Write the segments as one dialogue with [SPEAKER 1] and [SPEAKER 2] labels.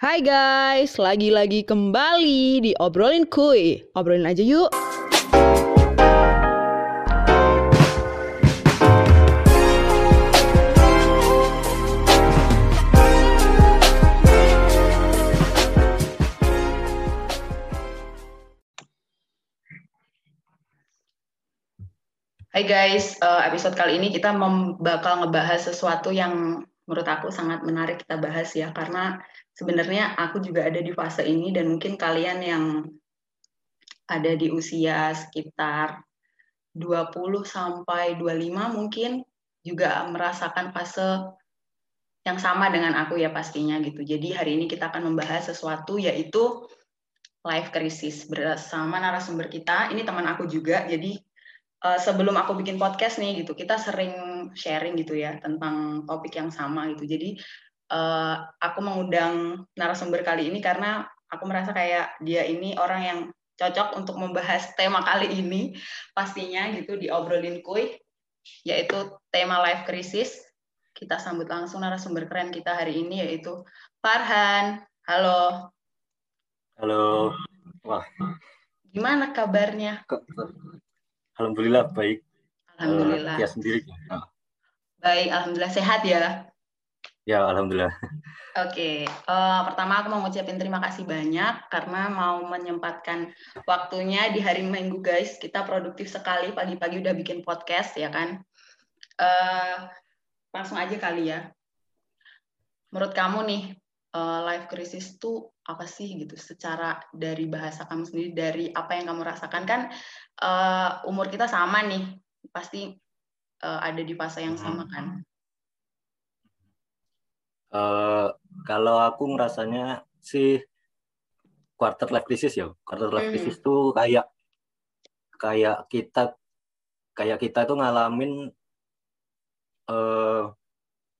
[SPEAKER 1] Hai guys, lagi-lagi kembali di Obrolin Kuy. Obrolin aja yuk.
[SPEAKER 2] Hai guys, uh, episode kali ini kita bakal ngebahas sesuatu yang menurut aku sangat menarik kita bahas ya, karena sebenarnya aku juga ada di fase ini dan mungkin kalian yang ada di usia sekitar 20 sampai 25 mungkin juga merasakan fase yang sama dengan aku ya pastinya gitu. Jadi hari ini kita akan membahas sesuatu yaitu life crisis bersama narasumber kita. Ini teman aku juga, jadi uh, sebelum aku bikin podcast nih gitu kita sering sharing gitu ya tentang topik yang sama gitu jadi uh, aku mengundang narasumber kali ini karena aku merasa kayak dia ini orang yang cocok untuk membahas tema kali ini pastinya gitu di obrolin kuy yaitu tema life crisis kita sambut langsung narasumber keren kita hari ini yaitu Farhan halo
[SPEAKER 3] halo wah
[SPEAKER 2] gimana kabarnya
[SPEAKER 3] Alhamdulillah baik.
[SPEAKER 2] Alhamdulillah.
[SPEAKER 3] Uh, sendiri.
[SPEAKER 2] Oh. Baik, alhamdulillah sehat ya.
[SPEAKER 3] Ya, alhamdulillah.
[SPEAKER 2] Oke, okay. uh, eh, pertama aku mau ngucapin terima kasih banyak karena mau menyempatkan waktunya di hari Minggu guys. Kita produktif sekali pagi-pagi udah bikin podcast ya kan. Uh, langsung aja kali ya. Menurut kamu nih, uh, life crisis itu apa sih gitu secara dari bahasa kamu sendiri dari apa yang kamu rasakan kan uh, umur kita sama nih pasti uh, ada di fase yang sama kan
[SPEAKER 3] uh, kalau aku ngerasanya sih quarter life crisis ya quarter life hmm. crisis tuh kayak kayak kita kayak kita tuh ngalamin uh,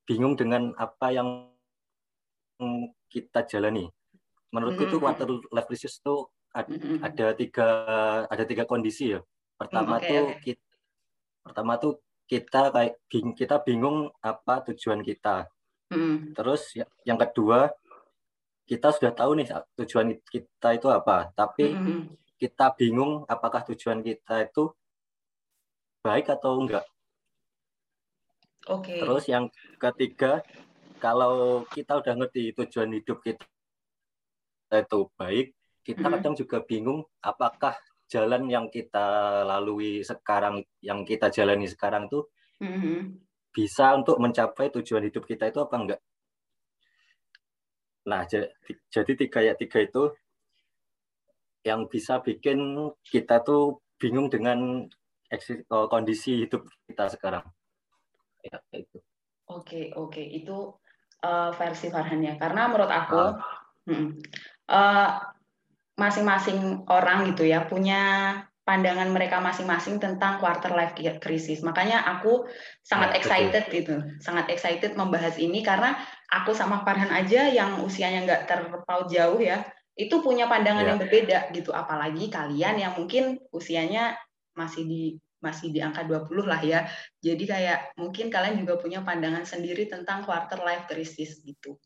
[SPEAKER 3] bingung dengan apa yang kita jalani menurutku mm-hmm. tuh quarter life crisis tuh ada, mm-hmm. ada tiga ada tiga kondisi ya. Pertama mm, okay, tuh okay. kita pertama tuh kita kayak bing, kita bingung apa tujuan kita. Mm. Terus ya, yang kedua kita sudah tahu nih tujuan kita itu apa, tapi mm-hmm. kita bingung apakah tujuan kita itu baik atau enggak.
[SPEAKER 2] Oke. Okay.
[SPEAKER 3] Terus yang ketiga, kalau kita udah ngerti tujuan hidup kita itu baik, kita hmm. kadang juga bingung apakah jalan yang kita lalui sekarang, yang kita jalani sekarang tuh hmm. Bisa untuk mencapai tujuan hidup kita itu apa enggak? Nah, jadi tiga ya tiga itu yang bisa bikin kita tuh bingung dengan eh, kondisi hidup kita sekarang.
[SPEAKER 2] Ya, itu. Oke, oke, itu uh, versi Farhan ya. Karena menurut aku, uh. hmm, Eh, masing-masing uh, orang gitu ya punya pandangan mereka masing-masing tentang quarter life crisis. Makanya aku sangat ya, excited betul. gitu, sangat excited membahas ini karena aku sama Farhan aja yang usianya nggak terpaut jauh ya, itu punya pandangan ya. yang berbeda gitu. Apalagi kalian yang mungkin usianya masih di masih di angka 20 lah ya. Jadi kayak mungkin kalian juga punya pandangan sendiri tentang quarter life crisis gitu.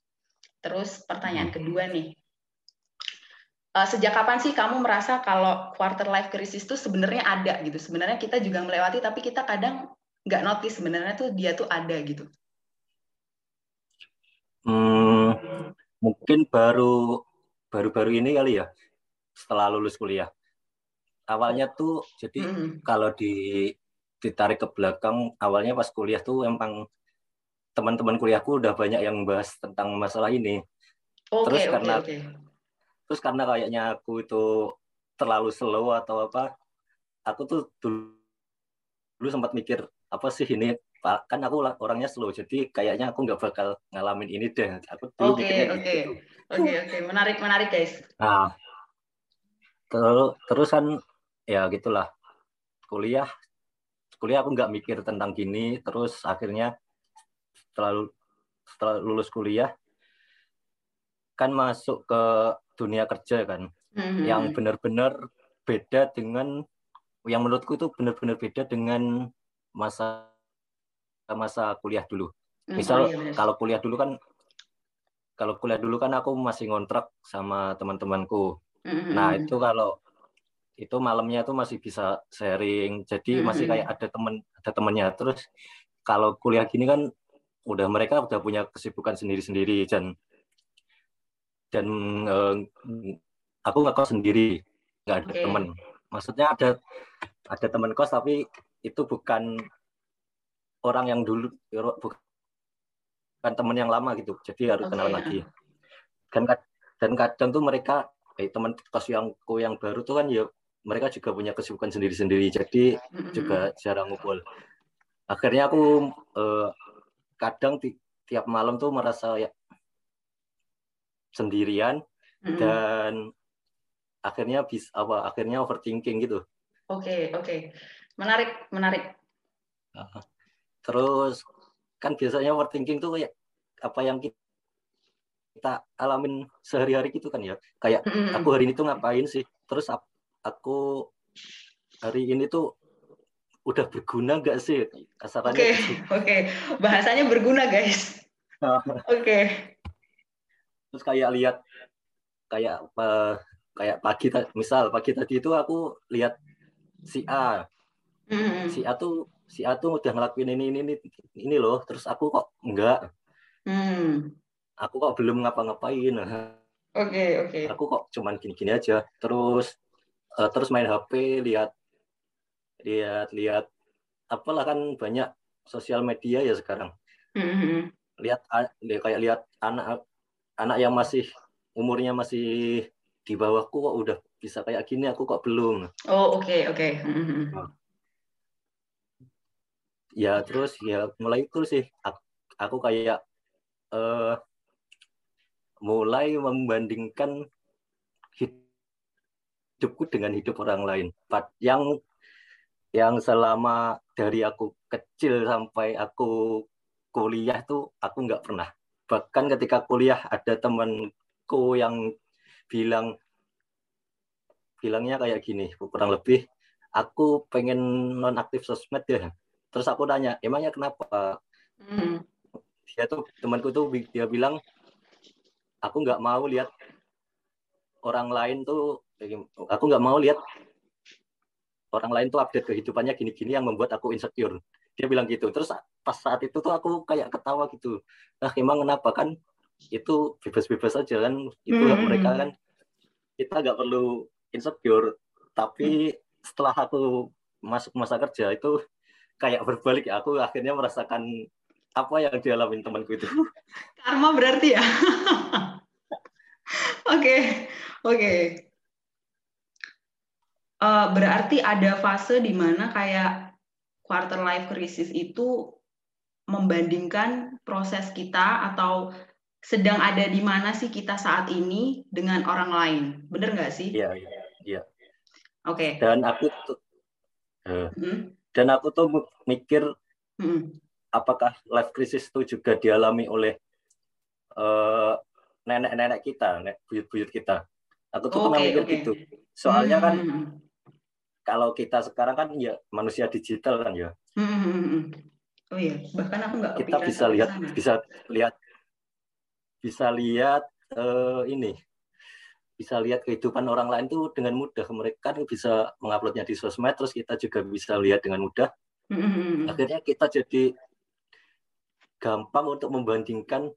[SPEAKER 2] Terus pertanyaan hmm. kedua nih, uh, sejak kapan sih kamu merasa kalau quarter life crisis itu sebenarnya ada gitu? Sebenarnya kita juga melewati, tapi kita kadang nggak notice sebenarnya tuh dia tuh ada gitu.
[SPEAKER 3] Hmm, mungkin baru baru-baru ini kali ya, setelah lulus kuliah. Awalnya tuh jadi hmm. kalau di ditarik ke belakang, awalnya pas kuliah tuh emang teman-teman kuliahku udah banyak yang bahas tentang masalah ini.
[SPEAKER 2] Okay, Terus okay, karena okay
[SPEAKER 3] terus karena kayaknya aku itu terlalu slow atau apa aku tuh dulu, dulu sempat mikir apa sih ini? Kan aku orangnya slow jadi kayaknya aku nggak bakal ngalamin ini deh. Aku
[SPEAKER 2] dulu oke oke. gitu. oke oke. Menarik menarik guys.
[SPEAKER 3] Nah terus terus kan ya gitulah. Kuliah kuliah aku nggak mikir tentang gini. Terus akhirnya setelah setelah lulus kuliah kan masuk ke dunia kerja kan mm-hmm. yang benar-benar beda dengan yang menurutku itu benar-benar beda dengan masa masa kuliah dulu. Mm, Misal oh, iya kalau kuliah dulu kan kalau kuliah dulu kan aku masih ngontrak sama teman-temanku.
[SPEAKER 2] Mm-hmm.
[SPEAKER 3] Nah itu kalau itu malamnya tuh masih bisa sharing, jadi masih kayak ada temen ada temennya. Terus kalau kuliah gini kan udah mereka udah punya kesibukan sendiri-sendiri dan dan uh, aku ngekos sendiri, nggak ada
[SPEAKER 2] Okay.
[SPEAKER 3] temen. Maksudnya ada ada teman kos tapi itu bukan orang yang dulu bukan teman yang lama gitu. Jadi harus
[SPEAKER 2] Oke,
[SPEAKER 3] kenalan lagi. Dan dan kadang tuh mereka eh, teman kos yang yang baru tuh kan ya mereka juga punya kesibukan sendiri-sendiri. Jadi juga jarang ngumpul. Akhirnya aku eh, kadang ti- tiap malam tuh merasa ya sendirian
[SPEAKER 2] Mm-mm.
[SPEAKER 3] dan akhirnya bis apa akhirnya overthinking gitu
[SPEAKER 2] Oke, oke. Menarik, menarik.
[SPEAKER 3] terus kan biasanya overthinking tuh kayak apa yang kita, kita alamin sehari-hari gitu kan ya kayak
[SPEAKER 2] Mm-mm.
[SPEAKER 3] aku hari ini tuh ngapain sih terus aku hari ini tuh udah berguna nggak sih kasarannya
[SPEAKER 2] Oke,
[SPEAKER 3] gitu.
[SPEAKER 2] oke. Bahasanya berguna, guys. Oke.
[SPEAKER 3] Terus kayak lihat kayak apa kayak pagi misal pagi tadi itu aku lihat si A
[SPEAKER 2] Mm-mm.
[SPEAKER 3] si A tuh si A tuh udah ngelakuin ini ini ini, ini loh terus aku kok enggak
[SPEAKER 2] Hmm.
[SPEAKER 3] aku kok belum ngapa-ngapain
[SPEAKER 2] Oke, oke.
[SPEAKER 3] aku kok cuman gini-gini aja terus eh, terus main HP lihat lihat lihat apalah kan banyak sosial media ya sekarang
[SPEAKER 2] Mm-mm.
[SPEAKER 3] lihat kayak lihat anak anak yang masih umurnya masih di bawahku kok udah bisa kayak gini aku kok belum
[SPEAKER 2] Oh, oke, oke. Mm-mm.
[SPEAKER 3] ya terus ya mulai itu sih aku, kayak eh mulai membandingkan hidupku dengan hidup orang lain yang yang selama dari aku kecil sampai aku kuliah tuh aku nggak pernah bahkan ketika kuliah ada temanku yang bilang bilangnya kayak gini kurang lebih aku pengen nonaktif sosmed ya. Terus aku tanya emangnya kenapa?
[SPEAKER 2] Mm.
[SPEAKER 3] dia tuh temanku tuh dia bilang aku nggak mau lihat orang lain tuh aku nggak mau lihat orang lain tuh update kehidupannya gini-gini yang membuat aku insecure. Dia bilang gitu. Terus pas saat itu tuh aku kayak ketawa gitu nah emang kenapa kan itu bebas-bebas aja kan itu
[SPEAKER 2] Hmm.
[SPEAKER 3] mereka kan kita nggak perlu insecure tapi setelah aku masuk masa kerja itu kayak berbalik aku akhirnya merasakan apa yang dialamin temanku itu
[SPEAKER 2] Karma berarti ya? Oke, oke. Eh, berarti ada fase di mana kayak quarter life crisis itu membandingkan proses kita atau sedang ada di mana sih kita saat ini dengan orang lain. Bener nggak sih?
[SPEAKER 3] iya iya
[SPEAKER 2] Oke.
[SPEAKER 3] dan aku tuh eh,
[SPEAKER 2] Mm,
[SPEAKER 3] dan aku tuh mikir
[SPEAKER 2] mm,
[SPEAKER 3] apakah life crisis itu juga dialami oleh eh, nenek-nenek kita, nenek buyut-buyut kita. Aku tuh pernah
[SPEAKER 2] Oke,
[SPEAKER 3] mikir
[SPEAKER 2] oke.
[SPEAKER 3] gitu. Soalnya kan
[SPEAKER 2] Mm, mm,
[SPEAKER 3] kalau kita sekarang kan ya manusia digital kan ya.
[SPEAKER 2] mm, mm, mm, mm. Oh iya, bahkan aku nggak
[SPEAKER 3] Kita bisa lihat
[SPEAKER 2] sana.
[SPEAKER 3] bisa lihat bisa lihat eh, ini bisa lihat kehidupan orang lain tuh dengan mudah. Mereka kan bisa menguploadnya di sosmed, terus kita juga bisa lihat dengan mudah.
[SPEAKER 2] Mm, mm, mm, mm.
[SPEAKER 3] Akhirnya kita jadi gampang untuk membandingkan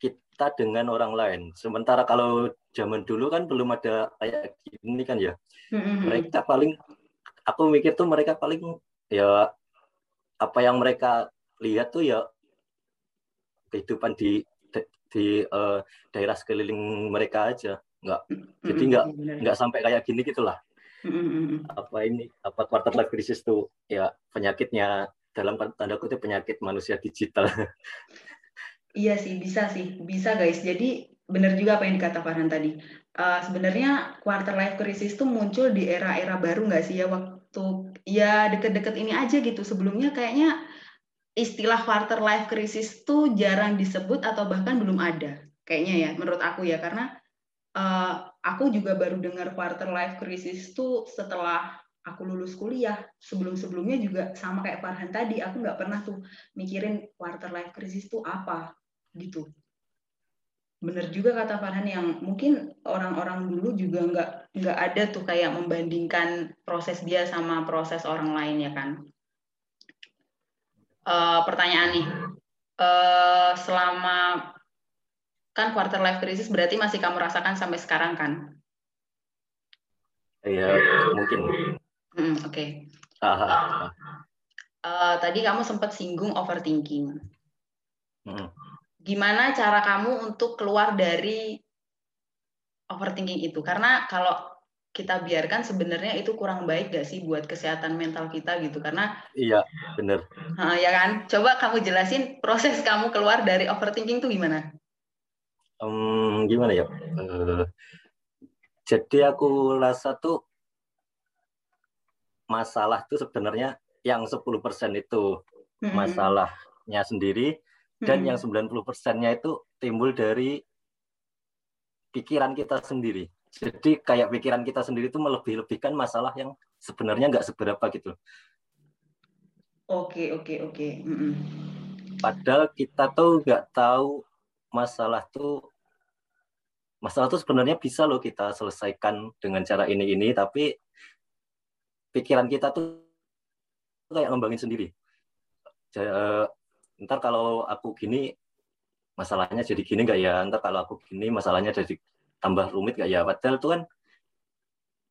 [SPEAKER 3] kita dengan orang lain. Sementara kalau zaman dulu kan belum ada kayak gini kan ya.
[SPEAKER 2] Mm, mm, mm.
[SPEAKER 3] Mereka paling, aku mikir tuh mereka paling ya apa yang mereka lihat tuh ya kehidupan di di eh, daerah sekeliling mereka aja. Nggak, jadi nggak nggak sampai kayak gini gitulah. Apa ini apa quarter life crisis tuh ya penyakitnya dalam tanda kutip penyakit manusia digital.
[SPEAKER 2] Iya sih, bisa sih, bisa guys. Jadi benar juga apa yang dikata Farhan tadi. Eh, sebenarnya quarter life crisis tuh muncul di era-era baru nggak sih ya waktu ya deket-deket ini aja gitu. Sebelumnya kayaknya istilah quarter life crisis tuh jarang disebut atau bahkan belum ada. Kayaknya ya, menurut aku ya karena eh, aku juga baru dengar quarter life crisis tuh setelah aku lulus kuliah. Sebelum-sebelumnya juga sama kayak Farhan tadi, aku nggak pernah tuh mikirin quarter life crisis tuh apa gitu. Bener juga kata Farhan yang mungkin orang-orang dulu juga nggak nggak ada tuh kayak membandingkan proses dia sama proses orang lain ya kan. Uh, pertanyaan nih, uh, selama kan quarter life crisis berarti masih kamu rasakan sampai sekarang kan?
[SPEAKER 3] Iya mungkin.
[SPEAKER 2] Hmm, Oke. Okay. Uh, eh, tadi kamu sempat singgung overthinking. Hmm gimana cara kamu untuk keluar dari overthinking itu? Karena kalau kita biarkan sebenarnya itu kurang baik gak sih buat kesehatan mental kita gitu? Karena
[SPEAKER 3] iya benar
[SPEAKER 2] ya kan? Coba kamu jelasin proses kamu keluar dari overthinking tuh gimana?
[SPEAKER 3] Um, gimana ya? Uh, jadi aku rasa tuh masalah tuh sebenarnya yang 10% itu masalahnya sendiri dan hmm. yang 90 persennya itu timbul dari pikiran kita sendiri. Jadi kayak pikiran kita sendiri itu melebih-lebihkan masalah yang sebenarnya nggak seberapa gitu.
[SPEAKER 2] Oke, oke, oke.
[SPEAKER 3] Padahal kita tuh nggak tahu masalah tuh masalah tuh sebenarnya bisa loh kita selesaikan dengan cara ini ini, tapi pikiran kita tuh kayak ngembangin sendiri ntar kalau aku gini masalahnya jadi gini nggak ya? Ntar kalau aku gini masalahnya jadi tambah rumit nggak ya? Padahal itu kan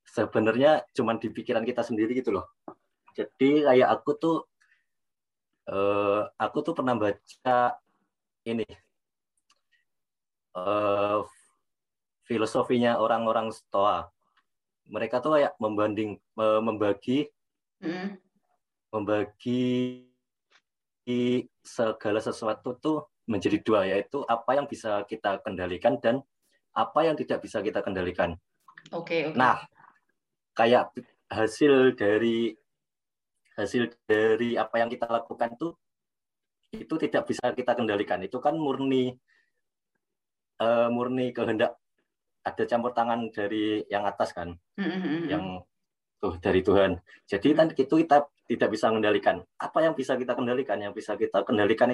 [SPEAKER 3] sebenarnya cuma di pikiran kita sendiri gitu loh. Jadi kayak aku tuh uh, aku tuh pernah baca ini uh, filosofinya orang-orang Stoa. Mereka tuh kayak membanding membagi mm. membagi segala sesuatu tuh menjadi dua yaitu apa yang bisa kita kendalikan dan apa yang tidak bisa kita kendalikan.
[SPEAKER 2] Oke. Okay, okay.
[SPEAKER 3] Nah, kayak hasil dari hasil dari apa yang kita lakukan tuh itu tidak bisa kita kendalikan. Itu kan murni uh, murni kehendak ada campur tangan dari yang atas kan, mm -hmm. yang tuh dari Tuhan. Jadi kan itu kita tidak bisa mengendalikan. Apa yang bisa kita kendalikan? Yang bisa kita kendalikan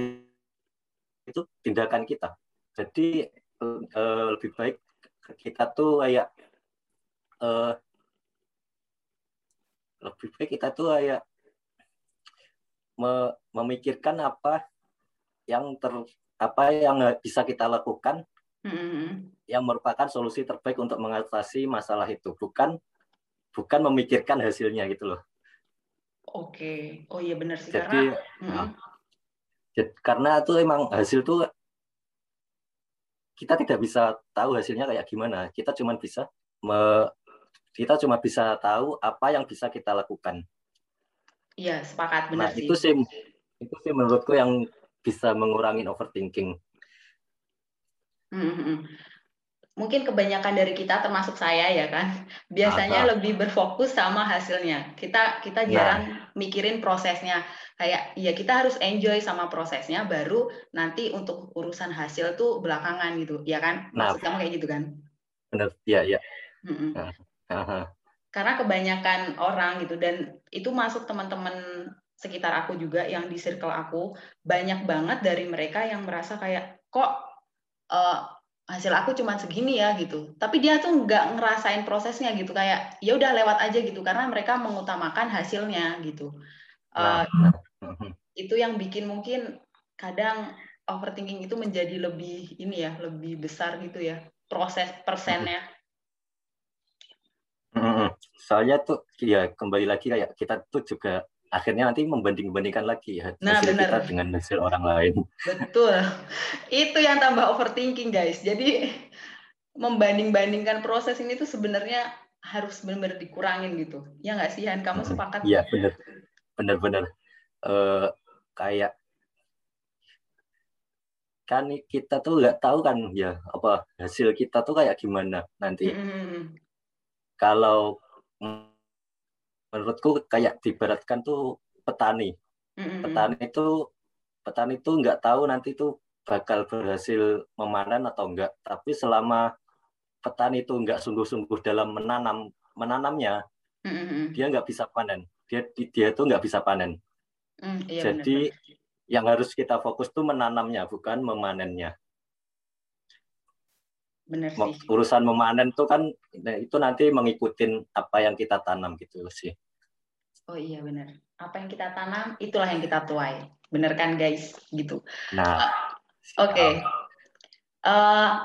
[SPEAKER 3] itu tindakan kita. Jadi uh, lebih baik kita tuh kayak uh, lebih baik kita tuh kayak me memikirkan apa yang ter apa yang bisa kita lakukan mm-hmm. yang merupakan solusi terbaik untuk mengatasi masalah itu bukan bukan memikirkan hasilnya gitu loh
[SPEAKER 2] Oke, oh iya benar sih
[SPEAKER 3] jadi, karena nah, jadi, karena itu emang hasil tuh kita tidak bisa tahu hasilnya kayak gimana. Kita cuma bisa me, kita cuma bisa tahu apa yang bisa kita lakukan.
[SPEAKER 2] Iya, sepakat benar
[SPEAKER 3] nah, sih. Itu sih itu sih menurutku yang bisa mengurangi overthinking.
[SPEAKER 2] Hmm mungkin kebanyakan dari kita termasuk saya ya kan biasanya Apa? lebih berfokus sama hasilnya kita kita nah. jarang nah. mikirin prosesnya kayak ya kita harus enjoy sama prosesnya baru nanti untuk urusan hasil tuh belakangan gitu ya kan nah. maksud kamu kayak gitu kan
[SPEAKER 3] benar ya ya
[SPEAKER 2] nah. karena kebanyakan orang gitu dan itu masuk teman-teman sekitar aku juga yang di circle aku banyak banget dari mereka yang merasa kayak kok uh, hasil aku cuma segini ya gitu. Tapi dia tuh nggak ngerasain prosesnya gitu. Kayak ya udah lewat aja gitu. Karena mereka mengutamakan hasilnya gitu. Uh, itu yang bikin mungkin kadang overthinking itu menjadi lebih ini ya lebih besar gitu ya proses persennya.
[SPEAKER 3] Soalnya tuh ya kembali lagi kayak kita tuh juga akhirnya nanti membanding-bandingkan lagi ya
[SPEAKER 2] nah, hasil bener.
[SPEAKER 3] kita dengan hasil orang lain.
[SPEAKER 2] Betul. Itu yang tambah overthinking guys. Jadi membanding-bandingkan proses ini tuh sebenarnya harus benar-benar dikurangin gitu. Ya nggak sih Han? Kamu sepakat?
[SPEAKER 3] Iya benar. Benar-benar. Uh, kayak kan kita tuh nggak tahu kan ya apa hasil kita tuh kayak gimana nanti. Mm -hmm. Kalau menurutku kayak dibaratkan tuh petani. Mm-hmm. Petani itu petani itu nggak tahu nanti itu bakal berhasil memanen atau enggak. Tapi selama petani itu nggak sungguh-sungguh dalam menanam menanamnya, mm-hmm. dia nggak bisa panen. Dia dia itu nggak bisa panen. Mm, iya Jadi benar. yang harus kita fokus tuh menanamnya, bukan memanennya.
[SPEAKER 2] benar sih.
[SPEAKER 3] Urusan memanen tuh kan nah, itu nanti mengikutin apa yang kita tanam gitu sih.
[SPEAKER 2] Oh iya benar. Apa yang kita tanam itulah yang kita tuai. Bener kan guys? Gitu.
[SPEAKER 3] Nah.
[SPEAKER 2] Oke. Okay. Uh,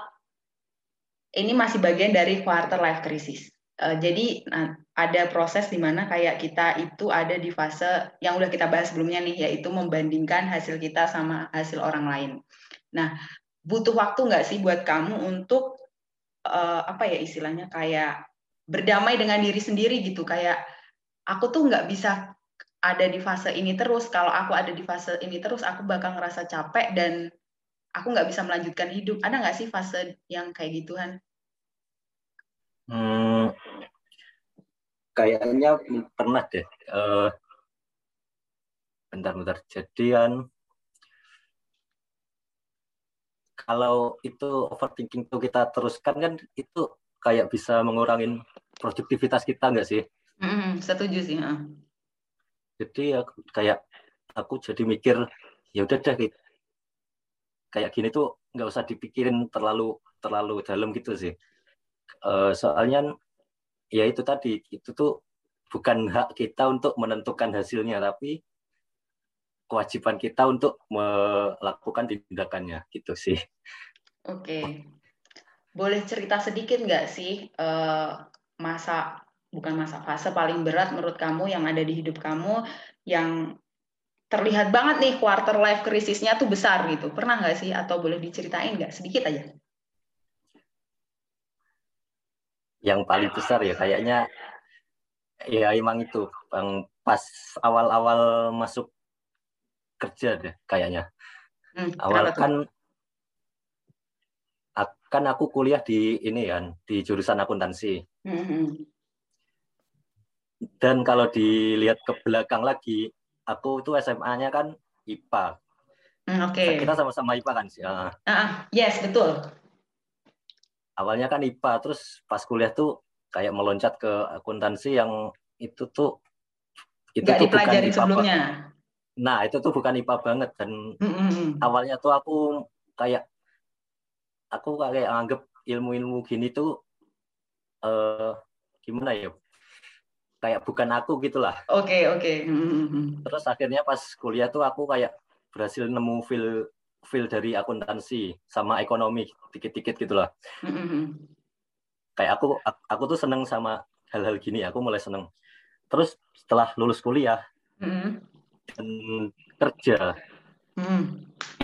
[SPEAKER 2] ini masih bagian dari quarter life crisis. Uh, jadi nah, ada proses di mana kayak kita itu ada di fase yang udah kita bahas sebelumnya nih, yaitu membandingkan hasil kita sama hasil orang lain. Nah, butuh waktu nggak sih buat kamu untuk uh, apa ya istilahnya kayak berdamai dengan diri sendiri gitu, kayak aku tuh nggak bisa ada di fase ini terus. Kalau aku ada di fase ini terus, aku bakal ngerasa capek dan aku nggak bisa melanjutkan hidup. Ada nggak sih fase yang kayak gituan?
[SPEAKER 3] Hmm, kayaknya pernah deh. Uh, bentar-bentar. Jadian kalau itu overthinking itu kita teruskan kan itu kayak bisa mengurangin produktivitas kita nggak sih?
[SPEAKER 2] Mm, setuju sih. Uh.
[SPEAKER 3] Jadi ya kayak aku jadi mikir ya udah deh kayak gini tuh nggak usah dipikirin terlalu terlalu dalam gitu sih uh, soalnya ya itu tadi itu tuh bukan hak kita untuk menentukan hasilnya tapi kewajiban kita untuk melakukan tindakannya gitu sih.
[SPEAKER 2] Oke, boleh cerita sedikit nggak sih uh, masa bukan masa fase paling berat menurut kamu yang ada di hidup kamu yang terlihat banget nih quarter life krisisnya tuh besar gitu. Pernah nggak sih atau boleh diceritain nggak sedikit aja?
[SPEAKER 3] yang paling besar ya kayaknya ya emang itu bang pas awal-awal masuk kerja deh kayaknya hmm, awal kan kan aku kuliah di ini kan di jurusan akuntansi hmm. hmm. Dan kalau dilihat ke belakang lagi aku tuh SMA-nya kan IPA
[SPEAKER 2] hmm, oke okay.
[SPEAKER 3] kita sama-sama IPA kan sih
[SPEAKER 2] uh, yes betul
[SPEAKER 3] awalnya kan IPA terus pas kuliah tuh kayak meloncat ke akuntansi yang itu tuh
[SPEAKER 2] itu Gak tuh bukan IPA sebelumnya.
[SPEAKER 3] Nah, itu tuh bukan IPA banget dan mm-hmm. awalnya tuh aku kayak aku kayak anggap ilmu-ilmu gini tuh uh, gimana ya? Kayak bukan aku gitulah.
[SPEAKER 2] Oke, okay, oke. Okay. Mm-hmm.
[SPEAKER 3] Terus akhirnya pas kuliah tuh aku kayak berhasil nemu feel feel dari akuntansi sama ekonomi dikit-dikit gitulah. Mm-hmm. Kayak aku aku tuh seneng sama hal-hal gini, aku mulai seneng. Terus setelah lulus kuliah mm-hmm. dan kerja,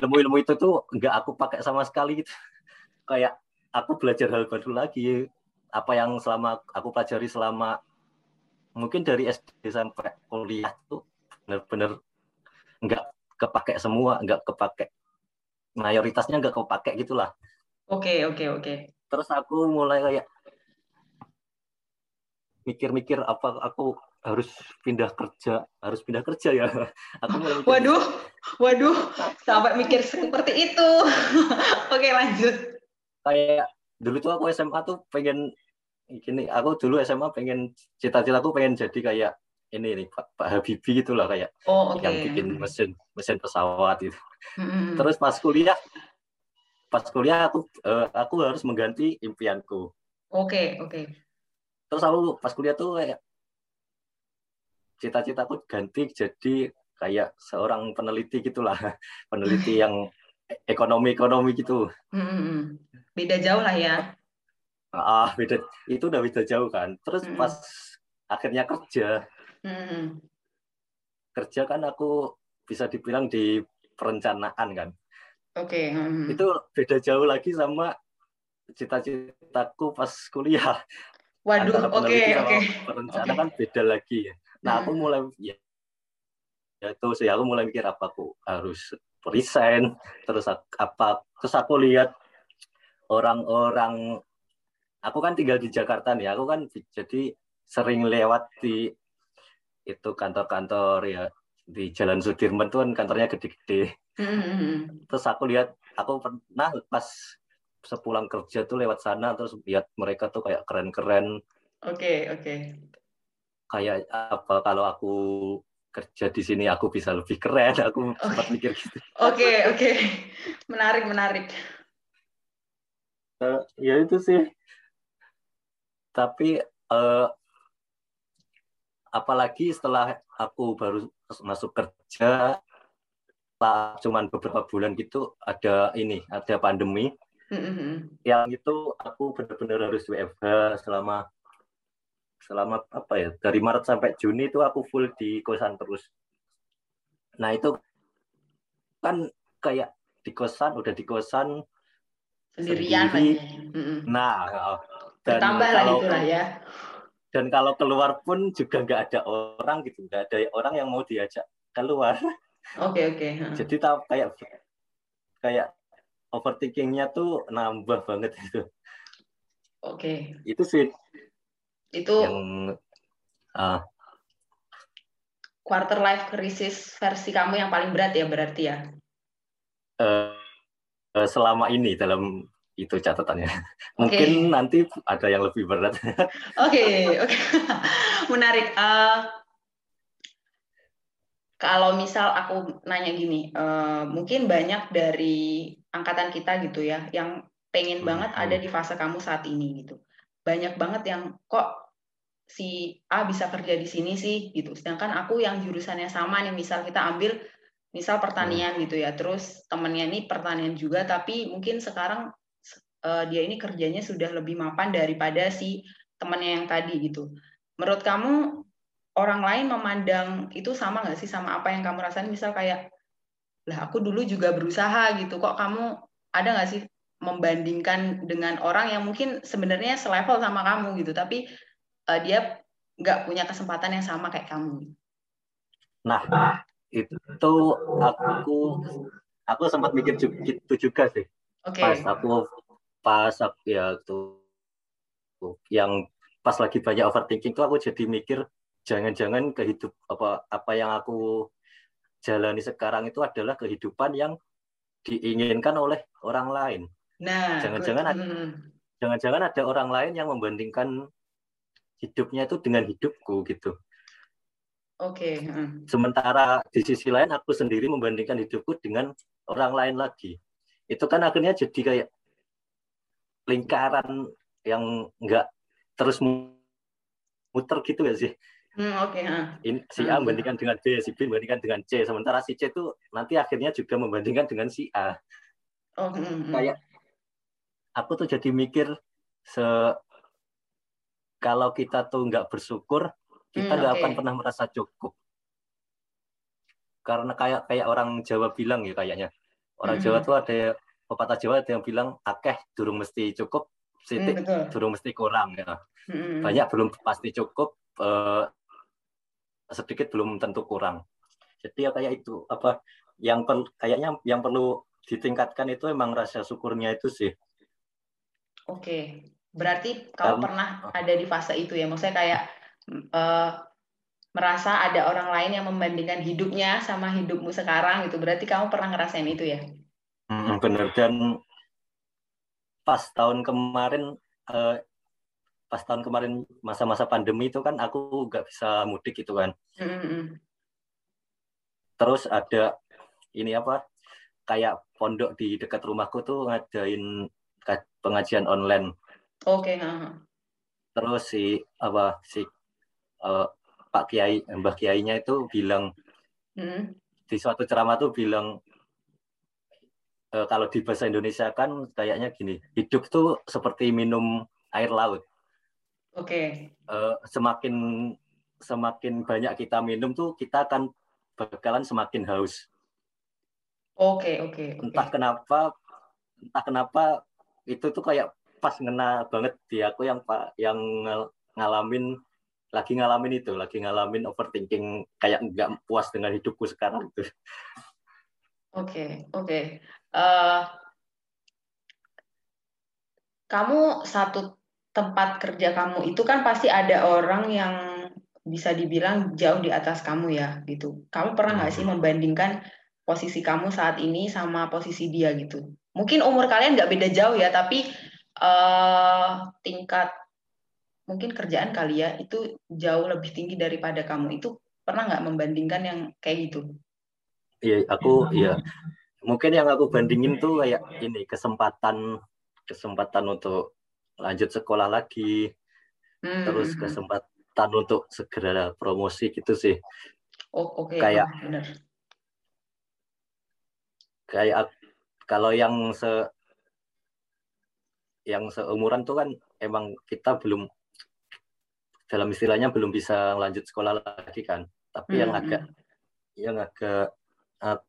[SPEAKER 3] ilmu-ilmu itu tuh nggak aku pakai sama sekali gitu. Kayak aku belajar hal baru lagi, apa yang selama aku pelajari selama mungkin dari SD sampai kuliah tuh benar-benar nggak kepake semua, nggak kepake mayoritasnya nggak kepake gitulah.
[SPEAKER 2] Oke okay, oke okay, oke. Okay.
[SPEAKER 3] Terus aku mulai kayak mikir-mikir apa aku harus pindah kerja, harus pindah kerja ya. Aku
[SPEAKER 2] mulai mikir, waduh, waduh, sampai mikir seperti itu. oke lanjut.
[SPEAKER 3] Kayak dulu tuh aku SMA tuh pengen gini, aku dulu SMA pengen cita-citaku pengen jadi kayak ini nih Pak, Pak Habibie gitulah kayak
[SPEAKER 2] oh, okay.
[SPEAKER 3] yang bikin mesin mesin pesawat itu. Mm-hmm. Terus pas kuliah pas kuliah aku uh, aku harus mengganti impianku.
[SPEAKER 2] Oke, okay, oke. Okay.
[SPEAKER 3] Terus aku pas kuliah tuh kayak cita-citaku ganti jadi kayak seorang peneliti gitulah, peneliti yang ekonomi-ekonomi gitu.
[SPEAKER 2] Mm-hmm. Beda jauh lah ya.
[SPEAKER 3] Ah, beda. Itu udah beda jauh kan. Terus mm-hmm. pas akhirnya kerja, Hmm. Kerja kan aku bisa dibilang di perencanaan kan.
[SPEAKER 2] Oke. Okay. Hmm.
[SPEAKER 3] Itu beda jauh lagi sama cita-citaku pas kuliah.
[SPEAKER 2] Waduh, oke okay, oke. Okay.
[SPEAKER 3] Perencana okay. kan beda lagi. Nah, hmm. aku mulai ya, ya itu sih aku mulai mikir apa aku harus resign terus apa terus aku lihat orang-orang aku kan tinggal di Jakarta nih aku kan jadi sering lewat di itu kantor-kantor ya di Jalan Sudirman tuh kan kantornya gede-gede. Mm-hmm. Terus aku lihat, aku pernah pas sepulang kerja tuh lewat sana terus lihat mereka tuh kayak keren-keren.
[SPEAKER 2] Oke okay, oke. Okay.
[SPEAKER 3] Kayak apa kalau aku kerja di sini aku bisa lebih keren. Aku okay. sempat mikir gitu.
[SPEAKER 2] Oke okay, oke, okay. menarik menarik.
[SPEAKER 3] uh, ya itu sih tapi uh, apalagi setelah aku baru masuk kerja lah cuman beberapa bulan gitu ada ini ada pandemi. Mm-hmm. yang itu aku benar-benar harus WFH selama selama apa ya dari Maret sampai Juni itu aku full di kosan terus. Nah itu kan kayak di kosan udah di kosan
[SPEAKER 2] sendirian
[SPEAKER 3] sendiri. nah
[SPEAKER 2] dan kalau lah ya.
[SPEAKER 3] Dan kalau keluar pun juga nggak ada orang gitu. Nggak ada orang yang mau diajak keluar.
[SPEAKER 2] Oke okay, oke okay.
[SPEAKER 3] jadi tahu kayak kayak overthinkingnya tuh nambah banget itu
[SPEAKER 2] oke. Okay.
[SPEAKER 3] itu sih.
[SPEAKER 2] Itu
[SPEAKER 3] yang uh,
[SPEAKER 2] quarter life crisis versi kamu yang paling berat ya berarti ya?
[SPEAKER 3] Uh, selama ini dalam itu catatannya. Mungkin okay. nanti ada yang lebih berat.
[SPEAKER 2] Oke, okay, oke. Okay. Menarik. Uh, kalau misal aku nanya gini, uh, mungkin banyak dari angkatan kita gitu ya, yang pengen hmm. banget ada di fase kamu saat ini gitu. Banyak banget yang kok si A bisa kerja di sini sih gitu. Sedangkan aku yang jurusannya sama nih, misal kita ambil misal pertanian hmm. gitu ya, terus temennya ini pertanian juga, tapi mungkin sekarang uh, dia ini kerjanya sudah lebih mapan daripada si temannya yang tadi gitu. Menurut kamu orang lain memandang itu sama nggak sih sama apa yang kamu rasain? Misal kayak, lah aku dulu juga berusaha gitu, kok kamu ada nggak sih membandingkan dengan orang yang mungkin sebenarnya selevel sama kamu gitu, tapi uh, dia nggak punya kesempatan yang sama kayak kamu.
[SPEAKER 3] Nah, itu aku aku sempat mikir gitu juga sih. Okay. Pas aku pas ya tuh yang pas lagi banyak overthinking tuh aku jadi mikir jangan-jangan kehidup apa apa yang aku jalani sekarang itu adalah kehidupan yang diinginkan oleh orang lain.
[SPEAKER 2] Nah,
[SPEAKER 3] jangan-jangan ada, hmm. jangan-jangan ada orang lain yang membandingkan hidupnya itu dengan hidupku gitu.
[SPEAKER 2] Oke. Okay. Hmm.
[SPEAKER 3] Sementara di sisi lain aku sendiri membandingkan hidupku dengan orang lain lagi. Itu kan akhirnya jadi kayak lingkaran yang enggak terus muter gitu ya sih.
[SPEAKER 2] Hmm, Oke. Okay.
[SPEAKER 3] Ini, si A hmm. membandingkan dengan B, si B membandingkan dengan C. Sementara si C itu nanti akhirnya juga membandingkan dengan si A.
[SPEAKER 2] Oh, hmm, hmm.
[SPEAKER 3] Kayak aku tuh jadi mikir se kalau kita tuh nggak bersyukur, kita nggak hmm, okay. akan pernah merasa cukup. Karena kayak kayak orang Jawa bilang ya kayaknya. Orang hmm. Jawa tuh ada pepatah Jawa ada yang bilang akeh durung mesti cukup, sitik hmm, durung mesti kurang ya. Hmm. Banyak belum pasti cukup, eh, sedikit belum tentu kurang. Jadi ya kayak itu apa yang per, kayaknya yang perlu ditingkatkan itu emang rasa syukurnya itu sih.
[SPEAKER 2] Oke, berarti kau pernah ada di fase itu ya, maksudnya kayak uh, merasa ada orang lain yang membandingkan hidupnya sama hidupmu sekarang gitu. Berarti kamu pernah ngerasain itu ya?
[SPEAKER 3] Hmm, bener dan pas tahun kemarin eh, pas tahun kemarin masa-masa pandemi itu kan aku nggak bisa mudik itu kan.
[SPEAKER 2] Mm-hmm.
[SPEAKER 3] Terus ada ini apa kayak pondok di dekat rumahku tuh ngadain pengajian online.
[SPEAKER 2] Oke. Okay.
[SPEAKER 3] Terus si apa si uh, Pak Kiai Mbah Kiainya itu bilang mm-hmm. di suatu ceramah tuh bilang kalau di bahasa Indonesia kan kayaknya gini, hidup tuh seperti minum air laut.
[SPEAKER 2] Oke. Okay.
[SPEAKER 3] Uh, semakin semakin banyak kita minum tuh kita akan bakalan semakin haus.
[SPEAKER 2] Oke okay, oke. Okay,
[SPEAKER 3] okay. Entah kenapa entah kenapa itu tuh kayak pas ngena banget di aku yang pak yang ngalamin lagi ngalamin itu lagi ngalamin overthinking kayak nggak puas dengan hidupku sekarang
[SPEAKER 2] itu. Oke okay, oke. Okay uh, kamu satu tempat kerja kamu itu kan pasti ada orang yang bisa dibilang jauh di atas kamu ya gitu. Kamu pernah nggak sih hmm. membandingkan posisi kamu saat ini sama posisi dia gitu? Mungkin umur kalian nggak beda jauh ya, tapi uh, tingkat mungkin kerjaan kali ya itu jauh lebih tinggi daripada kamu. Itu pernah nggak membandingkan yang kayak gitu?
[SPEAKER 3] Iya, aku ya mungkin yang aku bandingin tuh kayak ini kesempatan kesempatan untuk lanjut sekolah lagi hmm. terus hmm, hmm. kesempatan untuk segera promosi gitu sih
[SPEAKER 2] oh oke okay.
[SPEAKER 3] kayak
[SPEAKER 2] oh, benar.
[SPEAKER 3] kayak kalau yang se yang seumuran tuh kan emang kita belum dalam istilahnya belum bisa lanjut sekolah lagi kan tapi hmm. yang agak yang agak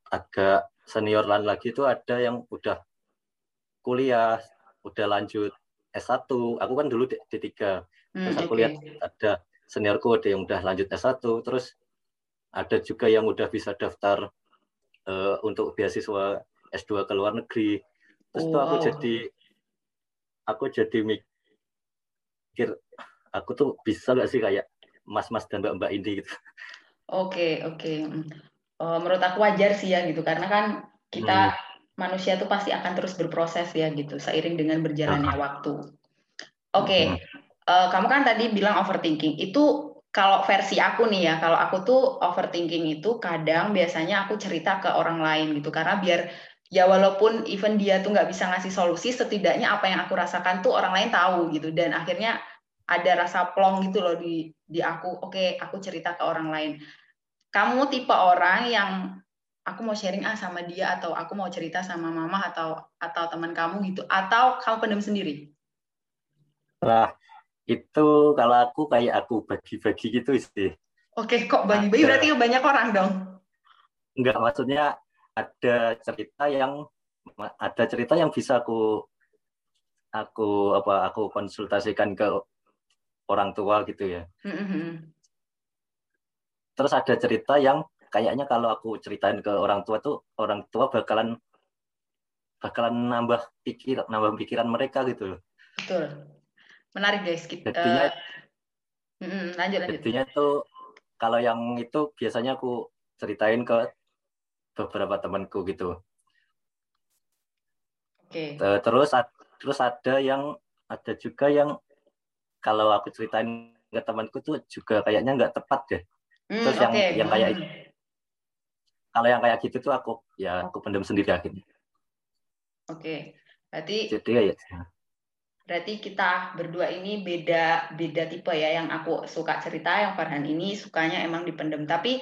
[SPEAKER 3] agak senior lagi itu ada yang udah kuliah udah lanjut S1 aku kan dulu D3 hmm, terus aku okay. lihat ada seniorku ada yang udah lanjut S1 terus ada juga yang udah bisa daftar uh, untuk beasiswa S2 ke luar negeri terus wow. tuh aku jadi aku jadi mikir aku tuh bisa gak sih kayak mas-mas dan mbak-mbak ini gitu
[SPEAKER 2] oke okay, oke okay. Uh, menurut aku wajar sih ya gitu karena kan kita hmm. manusia tuh pasti akan terus berproses ya gitu seiring dengan berjalannya uh. waktu oke okay. hmm. uh, kamu kan tadi bilang overthinking itu kalau versi aku nih ya, kalau aku tuh overthinking itu kadang biasanya aku cerita ke orang lain gitu karena biar ya walaupun even dia tuh nggak bisa ngasih solusi setidaknya apa yang aku rasakan tuh orang lain tahu gitu dan akhirnya ada rasa plong gitu loh di di aku oke okay, aku cerita ke orang lain kamu tipe orang yang aku mau sharing ah sama dia atau aku mau cerita sama mama atau atau teman kamu gitu atau kamu pendem sendiri?
[SPEAKER 3] Lah itu kalau aku kayak aku bagi-bagi gitu sih.
[SPEAKER 2] Oke kok bagi-bagi? Berarti banyak orang dong.
[SPEAKER 3] Enggak, maksudnya ada cerita yang ada cerita yang bisa aku aku apa aku konsultasikan ke orang tua gitu ya. Mm-hmm. Terus ada cerita yang kayaknya kalau aku ceritain ke orang tua tuh orang tua bakalan bakalan nambah pikir nambah pikiran mereka gitu.
[SPEAKER 2] Betul. Menarik guys. Kita,
[SPEAKER 3] jadinya,
[SPEAKER 2] uh, lanjut lanjut.
[SPEAKER 3] Jadinya tuh kalau yang itu biasanya aku ceritain ke beberapa temanku gitu.
[SPEAKER 2] Oke.
[SPEAKER 3] Okay. Terus terus ada yang ada juga yang kalau aku ceritain ke temanku tuh juga kayaknya nggak tepat deh. Hmm, terus yang okay. yang kayak hmm. kalau yang kayak gitu tuh aku ya aku pendam sendiri akhirnya.
[SPEAKER 2] Oke. Okay. Berarti
[SPEAKER 3] Jadi ya, ya.
[SPEAKER 2] Berarti kita berdua ini beda beda tipe ya. Yang aku suka cerita, yang Farhan ini sukanya emang dipendem. Tapi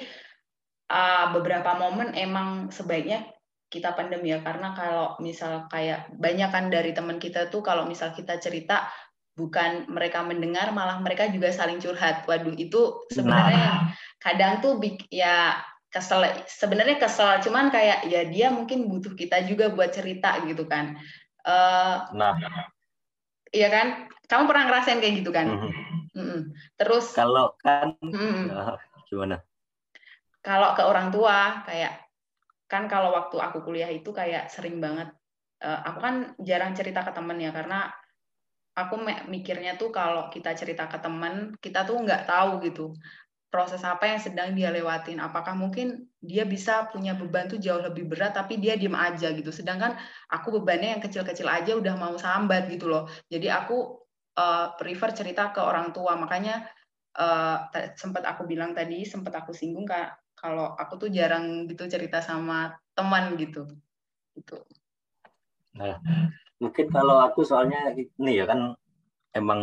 [SPEAKER 2] uh, beberapa momen emang sebaiknya kita pendem ya karena kalau misal kayak banyak kan dari teman kita tuh kalau misal kita cerita bukan mereka mendengar malah mereka juga saling curhat waduh itu sebenarnya nah. kadang tuh ya kesel sebenarnya kesel cuman kayak ya dia mungkin butuh kita juga buat cerita gitu kan uh, nah iya kan kamu pernah ngerasain kayak gitu kan mm -hmm. Mm -hmm. terus
[SPEAKER 3] kalau kan mm -hmm. gimana
[SPEAKER 2] kalau ke orang tua kayak kan kalau waktu aku kuliah itu kayak sering banget uh, aku kan jarang cerita ke temen ya karena aku mikirnya tuh kalau kita cerita ke temen kita tuh nggak tahu gitu proses apa yang sedang dia lewatin. Apakah mungkin dia bisa punya beban tuh jauh lebih berat tapi dia diem aja gitu. Sedangkan aku bebannya yang kecil-kecil aja udah mau sambat gitu loh. Jadi aku uh, prefer cerita ke orang tua. Makanya uh, sempat aku bilang tadi sempat aku singgung kak kalau aku tuh jarang gitu cerita sama teman gitu. Itu
[SPEAKER 3] nah mungkin kalau aku soalnya ini ya kan emang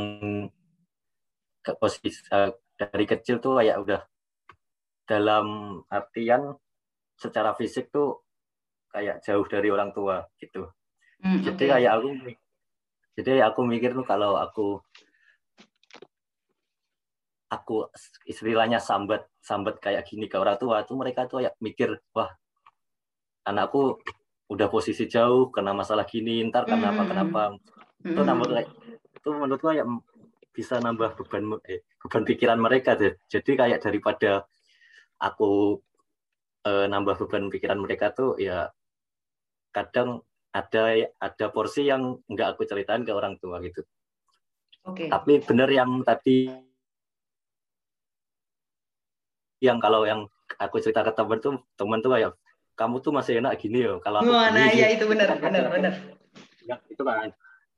[SPEAKER 3] ke posisi eh, dari kecil tuh kayak udah dalam artian secara fisik tuh kayak jauh dari orang tua gitu mm, jadi okay. kayak aku jadi aku mikir tuh kalau aku aku istilahnya sambat sambat kayak gini ke orang tua tuh mereka tuh ya mikir wah anakku udah posisi jauh karena masalah gini ntar kenapa hmm. kenapa hmm. itu nambah kayak itu menurutku ya bisa nambah beban eh, beban pikiran mereka deh jadi kayak daripada aku eh, nambah beban pikiran mereka tuh ya kadang ada ada porsi yang nggak aku ceritain ke orang tua gitu.
[SPEAKER 2] Okay.
[SPEAKER 3] Tapi benar yang tadi yang kalau yang aku cerita ke teman tuh teman tuh kayak kamu tuh masih enak gini ya kalau
[SPEAKER 2] aku oh, nah ya itu benar benar benar.
[SPEAKER 3] Ya, itu kan.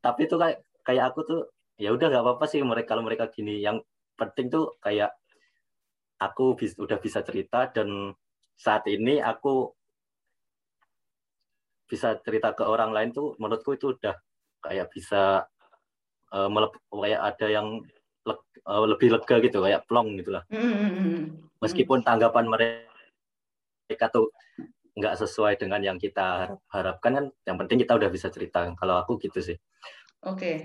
[SPEAKER 3] Tapi itu kayak kayak aku tuh ya udah nggak apa-apa sih mereka kalau mereka gini. Yang penting tuh kayak aku bis, udah bisa cerita dan saat ini aku bisa cerita ke orang lain tuh menurutku itu udah kayak bisa uh, melep, kayak ada yang le, uh, lebih lega gitu kayak plong gitulah mm-hmm. meskipun tanggapan mereka tuh nggak sesuai dengan yang kita harapkan kan yang penting kita udah bisa cerita kalau aku gitu sih
[SPEAKER 2] oke okay.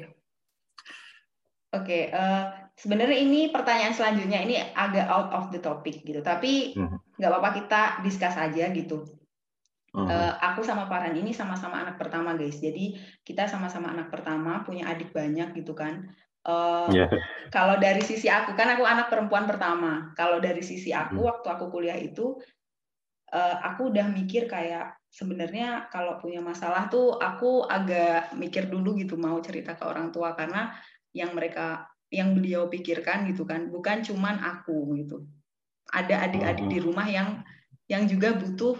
[SPEAKER 2] oke okay, uh, sebenarnya ini pertanyaan selanjutnya ini agak out of the topic gitu tapi mm-hmm. nggak mm-hmm. apa-apa kita discuss aja gitu Uh, aku sama Farhan ini sama-sama anak pertama guys. Jadi kita sama-sama anak pertama, punya adik banyak gitu kan. Uh, yeah. Kalau dari sisi aku kan aku anak perempuan pertama. Kalau dari sisi aku hmm. waktu aku kuliah itu, uh, aku udah mikir kayak sebenarnya kalau punya masalah tuh aku agak mikir dulu gitu mau cerita ke orang tua karena yang mereka yang beliau pikirkan gitu kan bukan cuman aku gitu. Ada adik-adik di rumah yang yang juga butuh